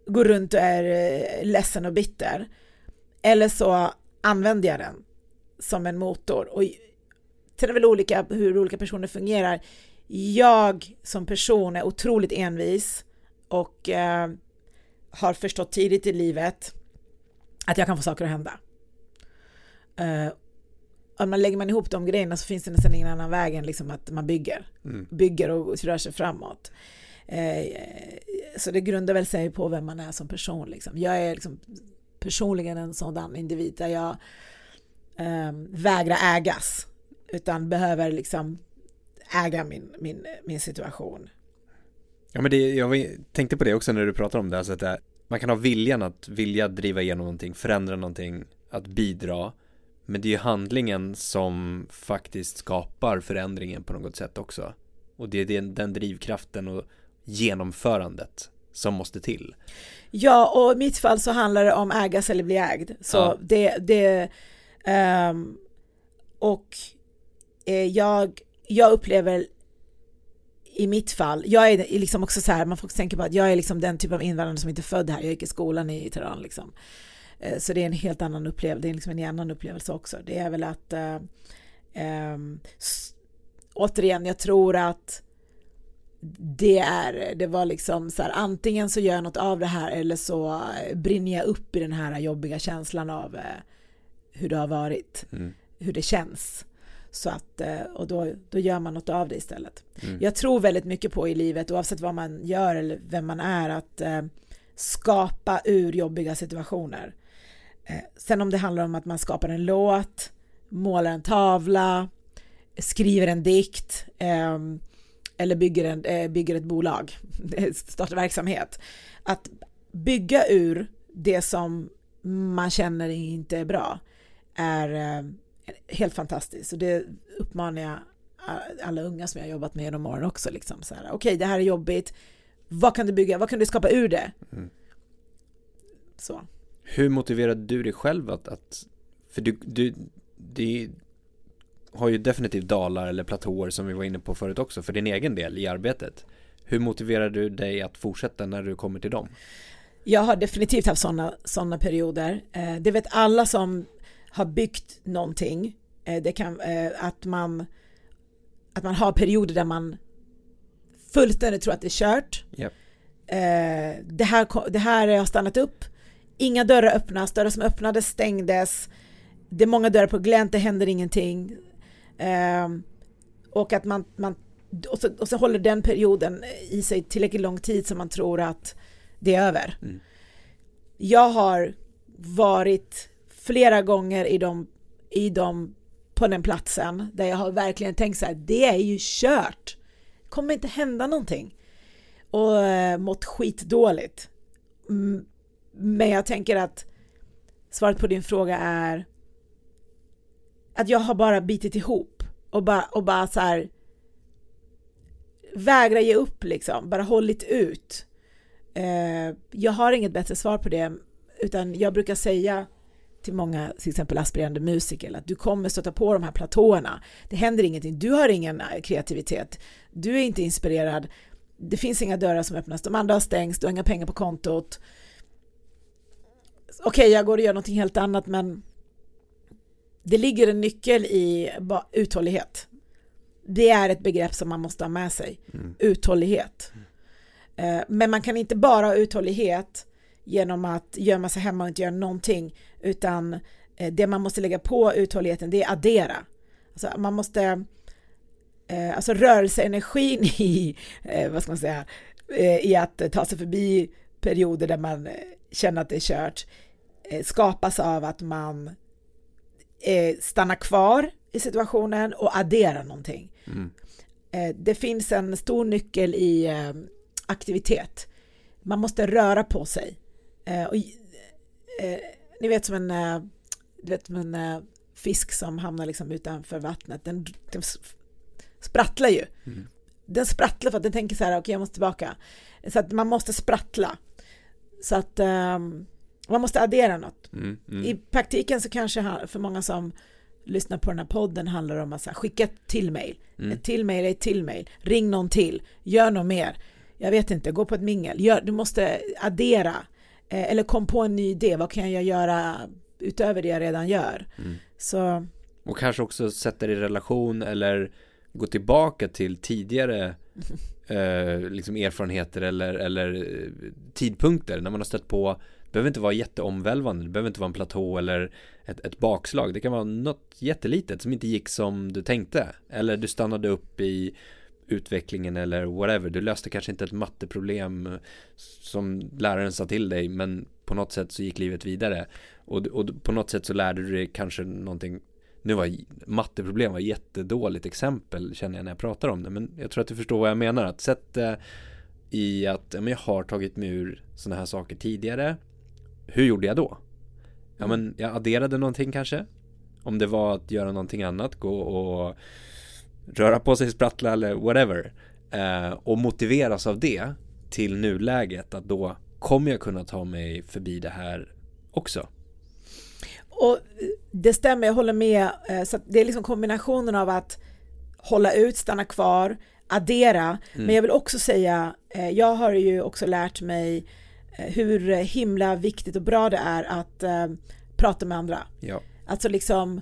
går runt och är eh, ledsen och bitter eller så använder jag den som en motor. Och sen är väl olika hur olika personer fungerar. Jag som person är otroligt envis och eh, har förstått tidigt i livet att jag kan få saker att hända. Eh, om man lägger man ihop de grejerna så finns det nästan ingen annan väg än liksom att man bygger. Mm. Bygger och rör sig framåt. Eh, så det grundar väl sig på vem man är som person. Liksom. Jag är liksom personligen en sådan individ där jag eh, vägrar ägas utan behöver liksom äga min, min, min situation. Ja men det, jag tänkte på det också när du pratade om det, alltså att det, man kan ha viljan att vilja driva igenom någonting, förändra någonting, att bidra men det är ju handlingen som faktiskt skapar förändringen på något sätt också. Och det är den, den drivkraften och genomförandet som måste till. Ja, och i mitt fall så handlar det om ägas eller bli ägd. Så ja. det, det um, och eh, jag, jag upplever i mitt fall, jag är liksom också så här, man får tänka på att jag är liksom den typ av invandrare som inte är född här, jag gick i skolan i Teheran liksom. Eh, så det är en helt annan upplevelse, det är liksom en annan upplevelse också. Det är väl att äh, äh, återigen, jag tror att det är, det var liksom så här, antingen så gör jag något av det här eller så brinner jag upp i den här jobbiga känslan av eh, hur det har varit, mm. hur det känns. Så att, eh, och då, då gör man något av det istället. Mm. Jag tror väldigt mycket på i livet, oavsett vad man gör eller vem man är, att eh, skapa ur jobbiga situationer. Eh, sen om det handlar om att man skapar en låt, målar en tavla, skriver en dikt eh, eller bygger, en, eh, bygger ett bolag, startar verksamhet. Att bygga ur det som man känner inte är bra är eh, helt fantastiskt. Och det uppmanar jag alla unga som jag har jobbat med genom åren också. Liksom, Okej, okay, det här är jobbigt. Vad kan du bygga? Vad kan du skapa ur det? Mm. Så. Hur motiverade du dig själv att, att för du, du det, har ju definitivt dalar eller platåer som vi var inne på förut också för din egen del i arbetet. Hur motiverar du dig att fortsätta när du kommer till dem? Jag har definitivt haft sådana såna perioder. Eh, det vet alla som har byggt någonting. Eh, det kan, eh, att, man, att man har perioder där man fullständigt tror att det är kört. Yep. Det, här, det här har stannat upp. Inga dörrar öppnas, dörrar som öppnades stängdes. Det är många dörrar på glänt, det händer ingenting. Och att man, man och, så, och så håller den perioden i sig tillräckligt lång tid som man tror att det är över. Mm. Jag har varit flera gånger i de, i de, på den platsen där jag har verkligen tänkt så här, det är ju kört. Det kommer inte hända någonting. Och äh, mått skitdåligt. Mm, men jag tänker att svaret på din fråga är att jag har bara bitit ihop och bara, och bara så här vägra ge upp liksom, bara hållit ut. Eh, jag har inget bättre svar på det, utan jag brukar säga till många, till exempel aspirerande musiker, att du kommer stöta på de här platåerna. Det händer ingenting, du har ingen eh, kreativitet, du är inte inspirerad, det finns inga dörrar som öppnas, de andra har stängts, du har inga pengar på kontot. Okej, okay, jag går och gör någonting helt annat, men det ligger en nyckel i uthållighet det är ett begrepp som man måste ha med sig. Mm. Uthållighet. Mm. Men man kan inte bara ha uthållighet genom att gömma sig hemma och inte göra någonting, utan eh, det man måste lägga på uthålligheten, det är addera. Alltså man måste, eh, alltså rörelseenergin i, vad ska man säga, i att ta sig förbi perioder där man känner att det är kört, skapas av att man stannar kvar i situationen och adderar någonting. Mm. Eh, det finns en stor nyckel i eh, aktivitet. Man måste röra på sig. Eh, och, ni vet som en, du vet, som en fisk som hamnar liksom utanför vattnet, den, den sprattlar ju. Mm. Den sprattlar för att den tänker så här, okej okay, jag måste tillbaka. Så att man måste sprattla. Så att um, man måste addera något. Mm, mm. I praktiken så kanske för många som lyssna på den här podden handlar om att skicka ett till mail. Mm. Ett till mail är ett till mail. Ring någon till. Gör något mer. Jag vet inte, gå på ett mingel. Gör, du måste addera. Eh, eller kom på en ny idé. Vad kan jag göra utöver det jag redan gör? Mm. Så. Och kanske också sätta det i relation eller gå tillbaka till tidigare eh, liksom erfarenheter eller, eller eh, tidpunkter när man har stött på det behöver inte vara jätteomvälvande, det behöver inte vara en platå eller ett, ett bakslag. Det kan vara något jättelitet som inte gick som du tänkte. Eller du stannade upp i utvecklingen eller whatever. Du löste kanske inte ett matteproblem som läraren sa till dig men på något sätt så gick livet vidare. Och, och på något sätt så lärde du dig kanske någonting nu var matteproblem var jättedåligt exempel känner jag när jag pratar om det men jag tror att du förstår vad jag menar att sätt i att men jag har tagit mig ur sådana här saker tidigare hur gjorde jag då? Ja men jag adderade någonting kanske Om det var att göra någonting annat, gå och röra på sig, sprattla eller whatever eh, Och motiveras av det till nuläget att då kommer jag kunna ta mig förbi det här också och det stämmer, jag håller med. Eh, så det är liksom kombinationen av att hålla ut, stanna kvar, addera. Mm. Men jag vill också säga, eh, jag har ju också lärt mig hur himla viktigt och bra det är att eh, prata med andra. Ja. Alltså liksom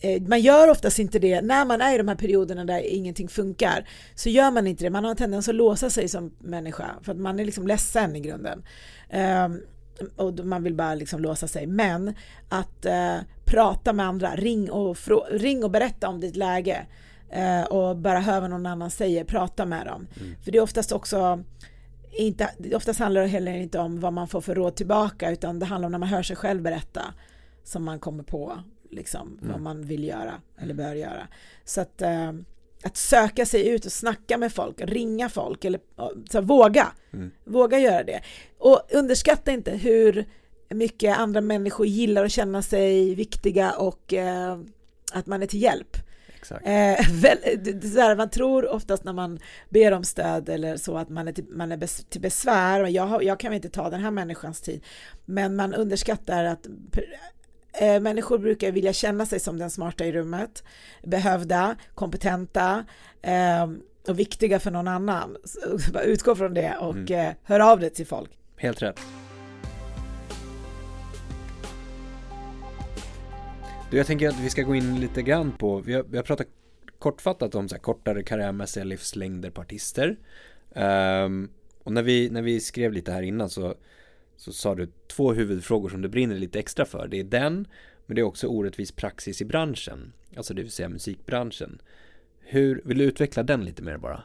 eh, man gör oftast inte det när man är i de här perioderna där ingenting funkar. Så gör man inte det, man har en tendens att låsa sig som människa för att man är liksom ledsen i grunden. Um, och man vill bara liksom låsa sig. Men att uh, prata med andra, ring och, ring och berätta om ditt läge uh, och bara höra vad någon annan säger, prata med dem. Mm. För det är oftast också inte, oftast handlar det heller inte om vad man får för råd tillbaka utan det handlar om när man hör sig själv berätta som man kommer på liksom, mm. vad man vill göra eller bör göra. Så att, äh, att söka sig ut och snacka med folk, ringa folk eller så våga, mm. våga göra det. Och underskatta inte hur mycket andra människor gillar att känna sig viktiga och äh, att man är till hjälp. Eh, väl, där man tror oftast när man ber om stöd eller så att man är till, man är bes, till besvär och jag, jag kan inte ta den här människans tid. Men man underskattar att eh, människor brukar vilja känna sig som den smarta i rummet, behövda, kompetenta eh, och viktiga för någon annan. Så, utgå från det och mm. eh, hör av dig till folk. Helt rätt. Du, jag tänker att vi ska gå in lite grann på, vi har, vi har pratat kortfattat om så här, kortare karriärmässiga livslängder på artister. Um, och när vi, när vi skrev lite här innan så, så sa du två huvudfrågor som du brinner lite extra för. Det är den, men det är också orättvis praxis i branschen, alltså det vill säga musikbranschen. Hur, vill du utveckla den lite mer bara?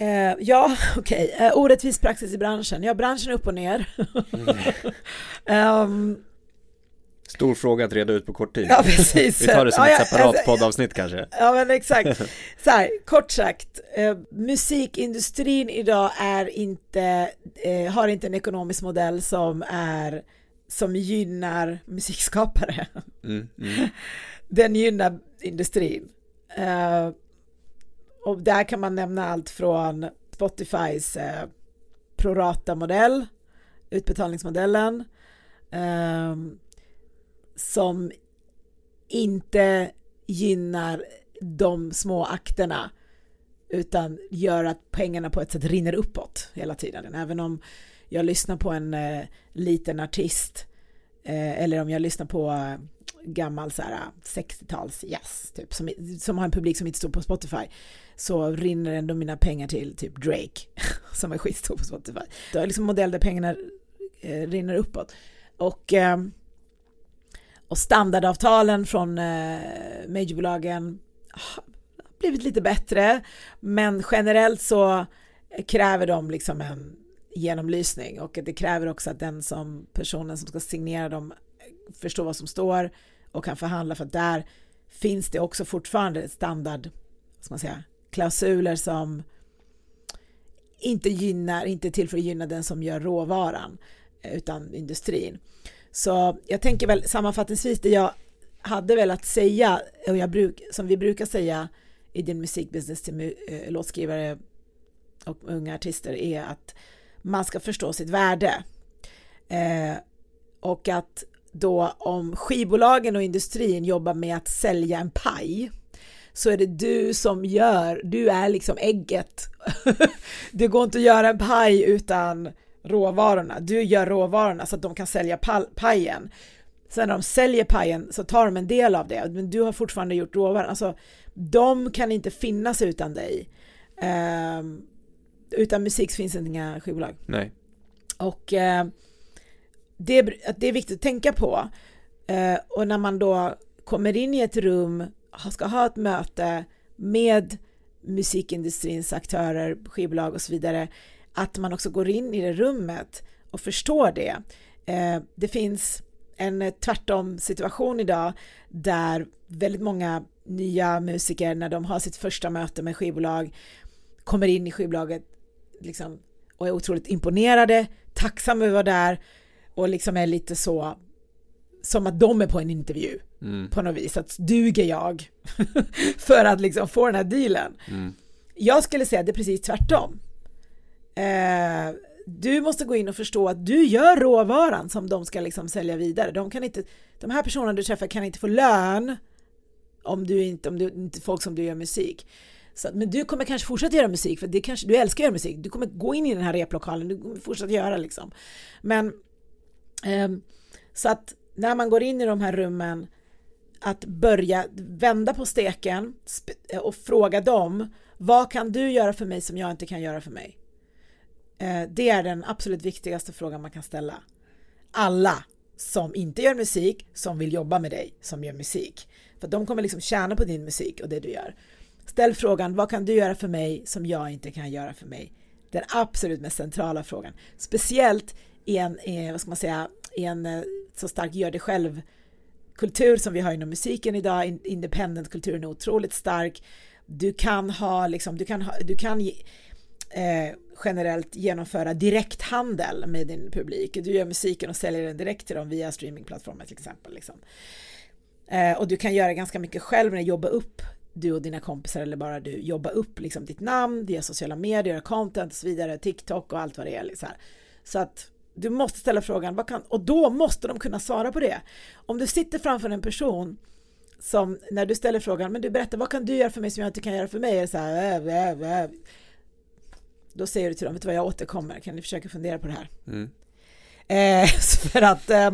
Uh, ja, okej. Okay. Eh, orättvis praxis i branschen. Ja, branschen är upp och ner. um, Stor fråga att reda ut på kort tid. Ja, precis. Vi tar det som ja, ett separat alltså, poddavsnitt kanske. Ja, men exakt. Så här, kort sagt, eh, musikindustrin idag är inte, eh, har inte en ekonomisk modell som är som gynnar musikskapare. Mm, mm. Den gynnar industrin. Eh, och där kan man nämna allt från Spotifys eh, prorata-modell, utbetalningsmodellen, um, som inte gynnar de små akterna utan gör att pengarna på ett sätt rinner uppåt hela tiden. Även om jag lyssnar på en eh, liten artist eh, eller om jag lyssnar på eh, gammal så här eh, 60-tals jazz typ som, som har en publik som inte står på Spotify så rinner ändå mina pengar till typ Drake som är skitstor på Spotify. Det är liksom modell där pengarna eh, rinner uppåt och eh, och standardavtalen från eh, majorbolagen har blivit lite bättre, men generellt så kräver de liksom en genomlysning. Och det kräver också att den som personen som ska signera dem förstår vad som står och kan förhandla. För att där finns det också fortfarande standard, ska man säga, klausuler som inte gynnar, inte till för att gynna den som gör råvaran eh, utan industrin. Så jag tänker väl sammanfattningsvis det jag hade velat säga, och jag bruk, som vi brukar säga i din musikbusiness till äh, låtskrivare och unga artister är att man ska förstå sitt värde. Eh, och att då om skivbolagen och industrin jobbar med att sälja en paj så är det du som gör, du är liksom ägget. det går inte att göra en paj utan råvarorna. Du gör råvarorna så att de kan sälja pajen. Sen när de säljer pajen så tar de en del av det, men du har fortfarande gjort råvaran. Alltså, de kan inte finnas utan dig. Uh, utan musik finns inga skivbolag. Nej. Och uh, det, det är viktigt att tänka på. Uh, och när man då kommer in i ett rum, ska ha ett möte med musikindustrins aktörer, skivbolag och så vidare, att man också går in i det rummet och förstår det. Eh, det finns en tvärtom situation idag där väldigt många nya musiker när de har sitt första möte med skivbolag kommer in i skivbolaget liksom, och är otroligt imponerade, tacksamma över att vara där och liksom är lite så som att de är på en intervju mm. på något vis, att duger jag för att liksom få den här dealen. Mm. Jag skulle säga att det är precis tvärtom. Eh, du måste gå in och förstå att du gör råvaran som de ska liksom sälja vidare. De, kan inte, de här personerna du träffar kan inte få lön om du inte, om du inte folk som du gör musik. Så, men du kommer kanske fortsätta göra musik för det kanske, du älskar att göra musik. Du kommer gå in i den här replokalen, du kommer fortsätta göra liksom. Men eh, så att när man går in i de här rummen att börja vända på steken och fråga dem vad kan du göra för mig som jag inte kan göra för mig? Eh, det är den absolut viktigaste frågan man kan ställa. Alla som inte gör musik, som vill jobba med dig som gör musik. För de kommer liksom tjäna på din musik och det du gör. Ställ frågan, vad kan du göra för mig som jag inte kan göra för mig? Den absolut mest centrala frågan. Speciellt i en, vad ska man säga, i en eh, så stark gör det själv kultur som vi har inom musiken idag, independent-kulturen är otroligt stark. Du kan ha, liksom, du kan, ha, du kan eh, generellt genomföra direkthandel med din publik. Du gör musiken och säljer den direkt till dem via streamingplattformar till exempel. Liksom. Eh, och du kan göra ganska mycket själv när du jobbar upp du och dina kompisar eller bara du jobba upp liksom ditt namn via sociala medier, content och så vidare, TikTok och allt vad det är. Liksom. Så att du måste ställa frågan, vad kan, och då måste de kunna svara på det. Om du sitter framför en person som när du ställer frågan, men du berättar vad kan du göra för mig som jag inte kan göra för mig? Är så här, äh, äh, äh. Då säger du till dem, vet du vad jag återkommer, kan ni försöka fundera på det här? Mm. Eh, för att eh,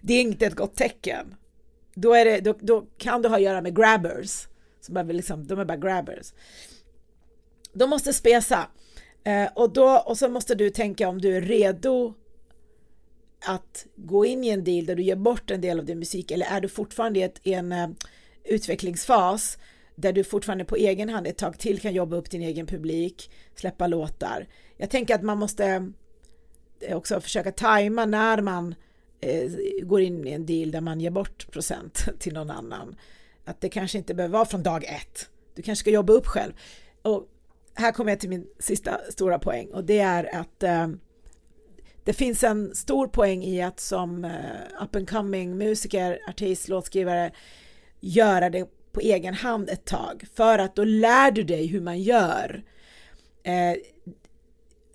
det är inte ett gott tecken. Då, är det, då, då kan du ha att göra med grabbers, som bara liksom, de är bara grabbers. De måste spesa. Eh, och, då, och så måste du tänka om du är redo att gå in i en deal där du ger bort en del av din musik eller är du fortfarande i, ett, i en uh, utvecklingsfas där du fortfarande på egen hand ett tag till kan jobba upp din egen publik, släppa låtar. Jag tänker att man måste eh, också försöka tajma när man eh, går in i en deal där man ger bort procent till någon annan. Att det kanske inte behöver vara från dag ett. Du kanske ska jobba upp själv. Och här kommer jag till min sista stora poäng och det är att eh, det finns en stor poäng i att som eh, up and coming musiker, artist, låtskrivare göra det på egen hand ett tag för att då lär du dig hur man gör. Uh,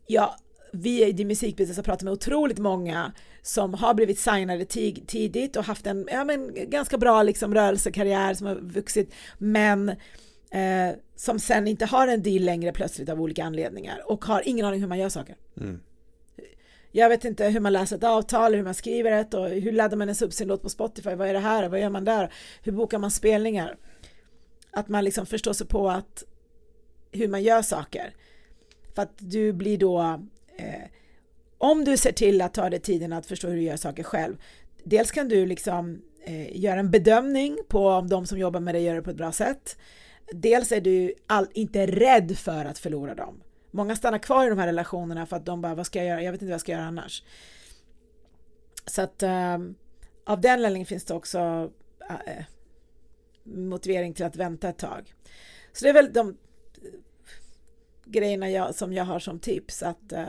ja, vi i musikbusiness har pratat med otroligt många som har blivit signade tidigt och haft en ja, men, ganska bra liksom, rörelsekarriär som har vuxit men eh, som sen inte har en deal längre plötsligt av olika anledningar och har ingen aning hur man gör saker. Mm jag vet inte hur man läser ett avtal, hur man skriver ett och hur laddar man ens upp sin låt på Spotify, vad är det här, vad gör man där, hur bokar man spelningar? Att man liksom förstår sig på att hur man gör saker. För att du blir då, eh, om du ser till att ta dig tiden att förstå hur du gör saker själv, dels kan du liksom eh, göra en bedömning på om de som jobbar med dig gör det på ett bra sätt. Dels är du all, inte rädd för att förlora dem. Många stannar kvar i de här relationerna för att de bara, vad ska jag göra? Jag vet inte vad jag ska göra annars. Så att eh, av den anledningen finns det också eh, motivering till att vänta ett tag. Så det är väl de eh, grejerna jag, som jag har som tips att eh,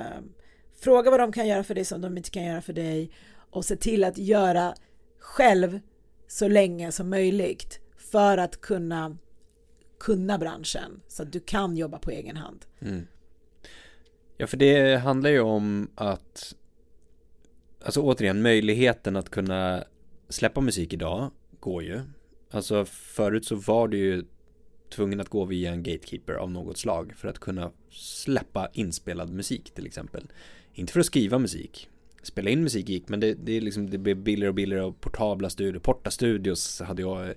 fråga vad de kan göra för dig som de inte kan göra för dig och se till att göra själv så länge som möjligt för att kunna kunna branschen så att du kan jobba på egen hand. Mm. Ja, för det handlar ju om att Alltså återigen, möjligheten att kunna släppa musik idag går ju. Alltså förut så var du ju tvungen att gå via en gatekeeper av något slag för att kunna släppa inspelad musik till exempel. Inte för att skriva musik. Spela in musik gick, men det, det, är liksom, det blev billigare och billigare och portabla studior. Porta Studios hade jag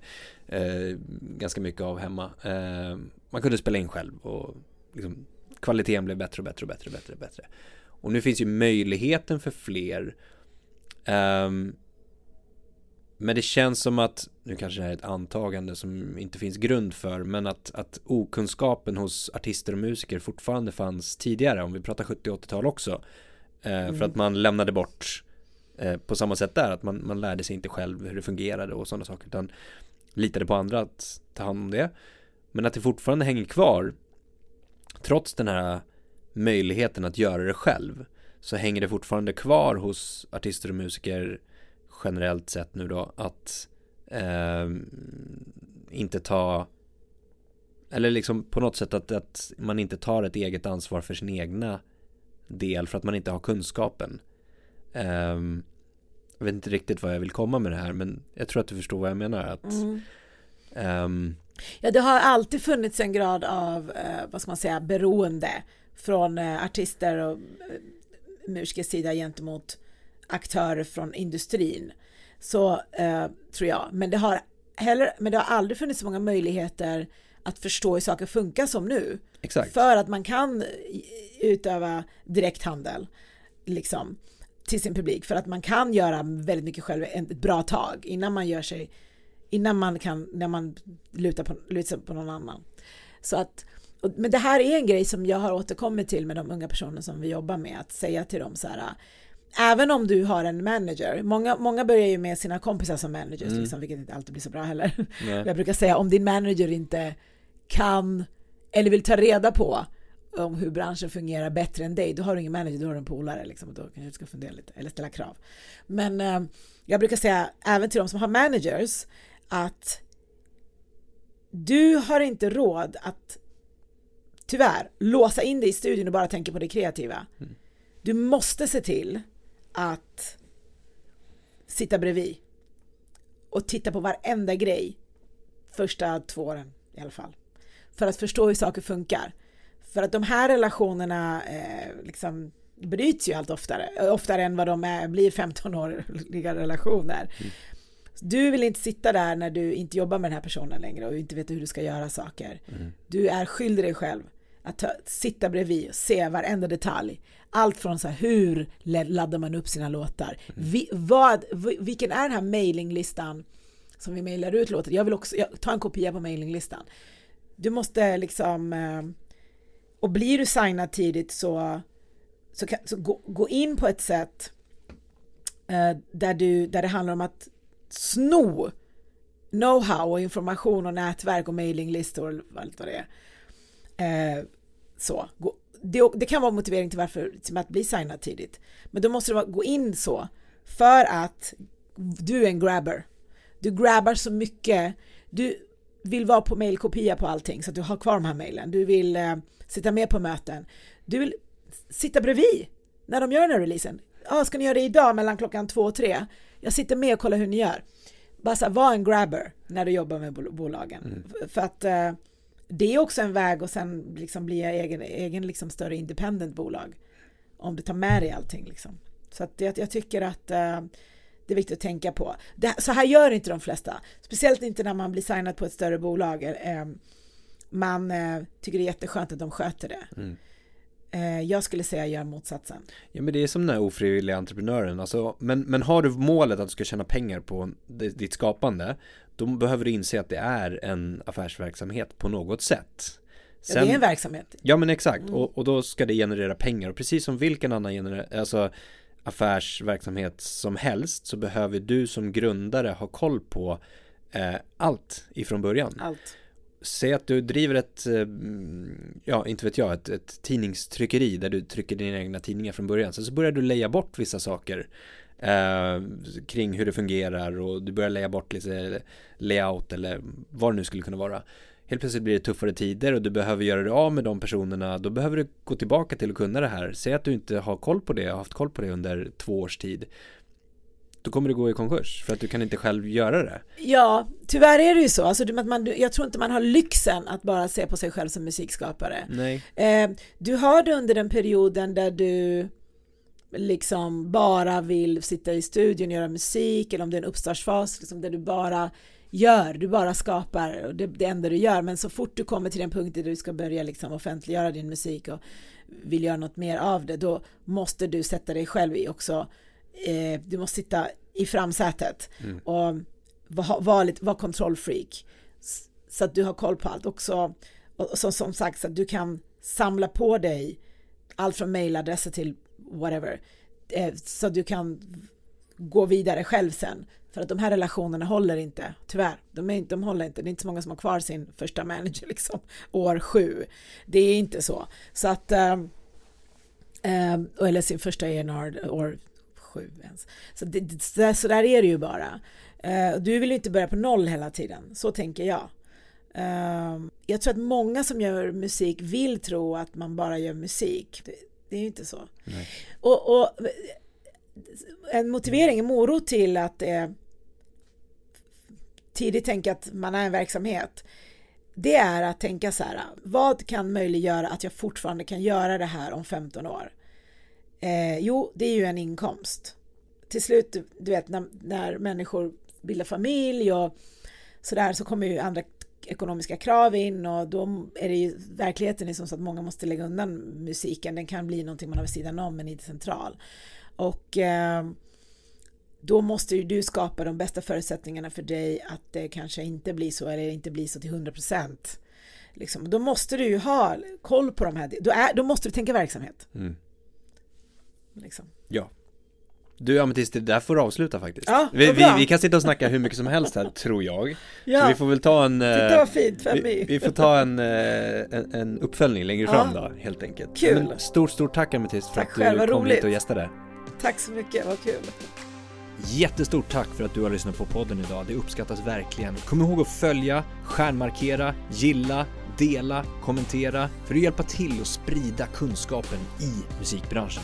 eh, ganska mycket av hemma. Eh, man kunde spela in själv och liksom kvaliteten blev bättre och bättre och bättre och bättre och bättre. Och nu finns ju möjligheten för fler. Um, men det känns som att, nu kanske det här är ett antagande som inte finns grund för, men att, att okunskapen hos artister och musiker fortfarande fanns tidigare, om vi pratar 70 80-tal också. Eh, mm. För att man lämnade bort eh, på samma sätt där, att man, man lärde sig inte själv hur det fungerade och sådana saker, utan litade på andra att ta hand om det. Men att det fortfarande hänger kvar trots den här möjligheten att göra det själv så hänger det fortfarande kvar hos artister och musiker generellt sett nu då att eh, inte ta eller liksom på något sätt att, att man inte tar ett eget ansvar för sin egna del för att man inte har kunskapen. Eh, jag vet inte riktigt vad jag vill komma med det här men jag tror att du förstår vad jag menar. Att, mm. um, Ja, det har alltid funnits en grad av, eh, vad ska man säga, beroende från eh, artister och eh, musikers sida gentemot aktörer från industrin. Så eh, tror jag. Men det, har heller, men det har aldrig funnits så många möjligheter att förstå hur saker funkar som nu. Exakt. För att man kan utöva direkthandel liksom, till sin publik. För att man kan göra väldigt mycket själv ett bra tag innan man gör sig innan man kan, när man lutar på, lutar på någon annan. Så att, men det här är en grej som jag har återkommit till med de unga personer som vi jobbar med, att säga till dem så här, även om du har en manager, många, många börjar ju med sina kompisar som managers, mm. liksom, vilket inte alltid blir så bra heller. Nej. Jag brukar säga om din manager inte kan eller vill ta reda på om hur branschen fungerar bättre än dig, då har du ingen manager, då har du en polare liksom, och då kanske du ska fundera lite eller ställa krav. Men eh, jag brukar säga även till de som har managers att du har inte råd att tyvärr låsa in dig i studion och bara tänka på det kreativa. Mm. Du måste se till att sitta bredvid och titta på varenda grej första två åren i alla fall. För att förstå hur saker funkar. För att de här relationerna eh, liksom bryts ju allt oftare, oftare än vad de är, blir 15-åriga relationer. Mm. Du vill inte sitta där när du inte jobbar med den här personen längre och inte vet hur du ska göra saker. Mm. Du är skyldig dig själv att ta, sitta bredvid och se varenda detalj. Allt från så här, hur laddar man upp sina låtar? Mm. Vi, vad, vilken är den här mailinglistan som vi mailar ut låtar? Jag vill också jag, ta en kopia på mailinglistan. Du måste liksom eh, och blir du signad tidigt så, så, kan, så gå, gå, in på ett sätt eh, där, du, där det handlar om att sno know-how och information och nätverk och mailinglistor och allt vad det är. Eh, så. Det, det, kan vara motivering till varför till att bli signad tidigt. Men då måste du gå in så för att du är en grabber. Du grabbar så mycket. Du vill vara på mailkopia på allting så att du har kvar de här mailen. Du vill eh, sitta med på möten. Du vill sitta bredvid när de gör den här releasen. Ah, ska ni göra det idag mellan klockan två och tre? Jag sitter med och kollar hur ni gör. Bara så här, var en grabber när du jobbar med bolagen. Mm. För att eh, det är också en väg och sen liksom bli egen, egen liksom större independent bolag. Om du tar med dig allting liksom. Så att jag, jag tycker att eh, det är viktigt att tänka på. Det, så här gör inte de flesta. Speciellt inte när man blir signad på ett större bolag. Eh, man eh, tycker det är jätteskönt att de sköter det. Mm. Eh, jag skulle säga gör motsatsen. Ja men det är som den här ofrivilliga entreprenören. Alltså, men, men har du målet att du ska tjäna pengar på ditt skapande. Då behöver du inse att det är en affärsverksamhet på något sätt. Sen, ja, det är en verksamhet. Ja men exakt. Mm. Och, och då ska det generera pengar. Och precis som vilken annan gener alltså, affärsverksamhet som helst. Så behöver du som grundare ha koll på eh, allt ifrån början. Allt säg att du driver ett, eh, ja inte vet jag, ett, ett tidningstryckeri där du trycker dina egna tidningar från början. Sen så börjar du leja bort vissa saker eh, kring hur det fungerar och du börjar leja bort lite layout eller vad det nu skulle kunna vara. Helt plötsligt blir det tuffare tider och du behöver göra dig av med de personerna. Då behöver du gå tillbaka till att kunna det här. Säg att du inte har koll på det, har haft koll på det under två års tid då kommer du gå i konkurs för att du kan inte själv göra det. Ja, tyvärr är det ju så. Alltså, man, jag tror inte man har lyxen att bara se på sig själv som musikskapare. Nej. Eh, du har det under den perioden där du liksom bara vill sitta i studion och göra musik eller om det är en uppstartsfas liksom, där du bara gör, du bara skapar och det, det enda du gör men så fort du kommer till den punkten där du ska börja liksom offentliggöra din musik och vill göra något mer av det då måste du sätta dig själv i också eh, du måste sitta i framsätet mm. och vara var, var kontrollfreak så att du har koll på allt också och så, som sagt så att du kan samla på dig allt från mailadresser till whatever eh, så att du kan gå vidare själv sen för att de här relationerna håller inte, tyvärr. De, är inte, de håller inte. Det är inte så många som har kvar sin första manager liksom, år sju. Det är inte så. Så att, äh, äh, eller sin första ENR år sju ens. Så, det, så, där är det ju bara. Uh, du vill ju inte börja på noll hela tiden, så tänker jag. Uh, jag tror att många som gör musik vill tro att man bara gör musik. Det, det är ju inte så. Och, och, en motivering, en morot till att eh, tidigt tänka att man är en verksamhet det är att tänka så här, vad kan möjliggöra att jag fortfarande kan göra det här om 15 år? Eh, jo, det är ju en inkomst. Till slut, du vet, när, när människor bildar familj och sådär så kommer ju andra ekonomiska krav in och då är det ju verkligheten är som så att många måste lägga undan musiken. Den kan bli någonting man har vid sidan om men inte central. Och eh, då måste ju du skapa de bästa förutsättningarna för dig att det kanske inte blir så eller inte blir så till 100 procent. Liksom. Då måste du ju ha koll på de här, då, är, då måste du tänka verksamhet. Mm. Liksom. Ja. Du Ametist, det där får du avsluta faktiskt. Ja, vi, vi, vi, kan sitta och snacka hur mycket som helst här, tror jag. Ja. Så vi får väl ta en... Titta vad fint för vi, vi får ta en, eh, en, en uppföljning längre fram ja. då, helt enkelt. Kul! Men stort, stort tack Ametist för tack att du kom hit och gästade. Tack så mycket, vad kul. Jättestort tack för att du har lyssnat på podden idag. Det uppskattas verkligen. Kom ihåg att följa, stjärnmarkera, gilla, dela, kommentera för att hjälpa till att sprida kunskapen i musikbranschen.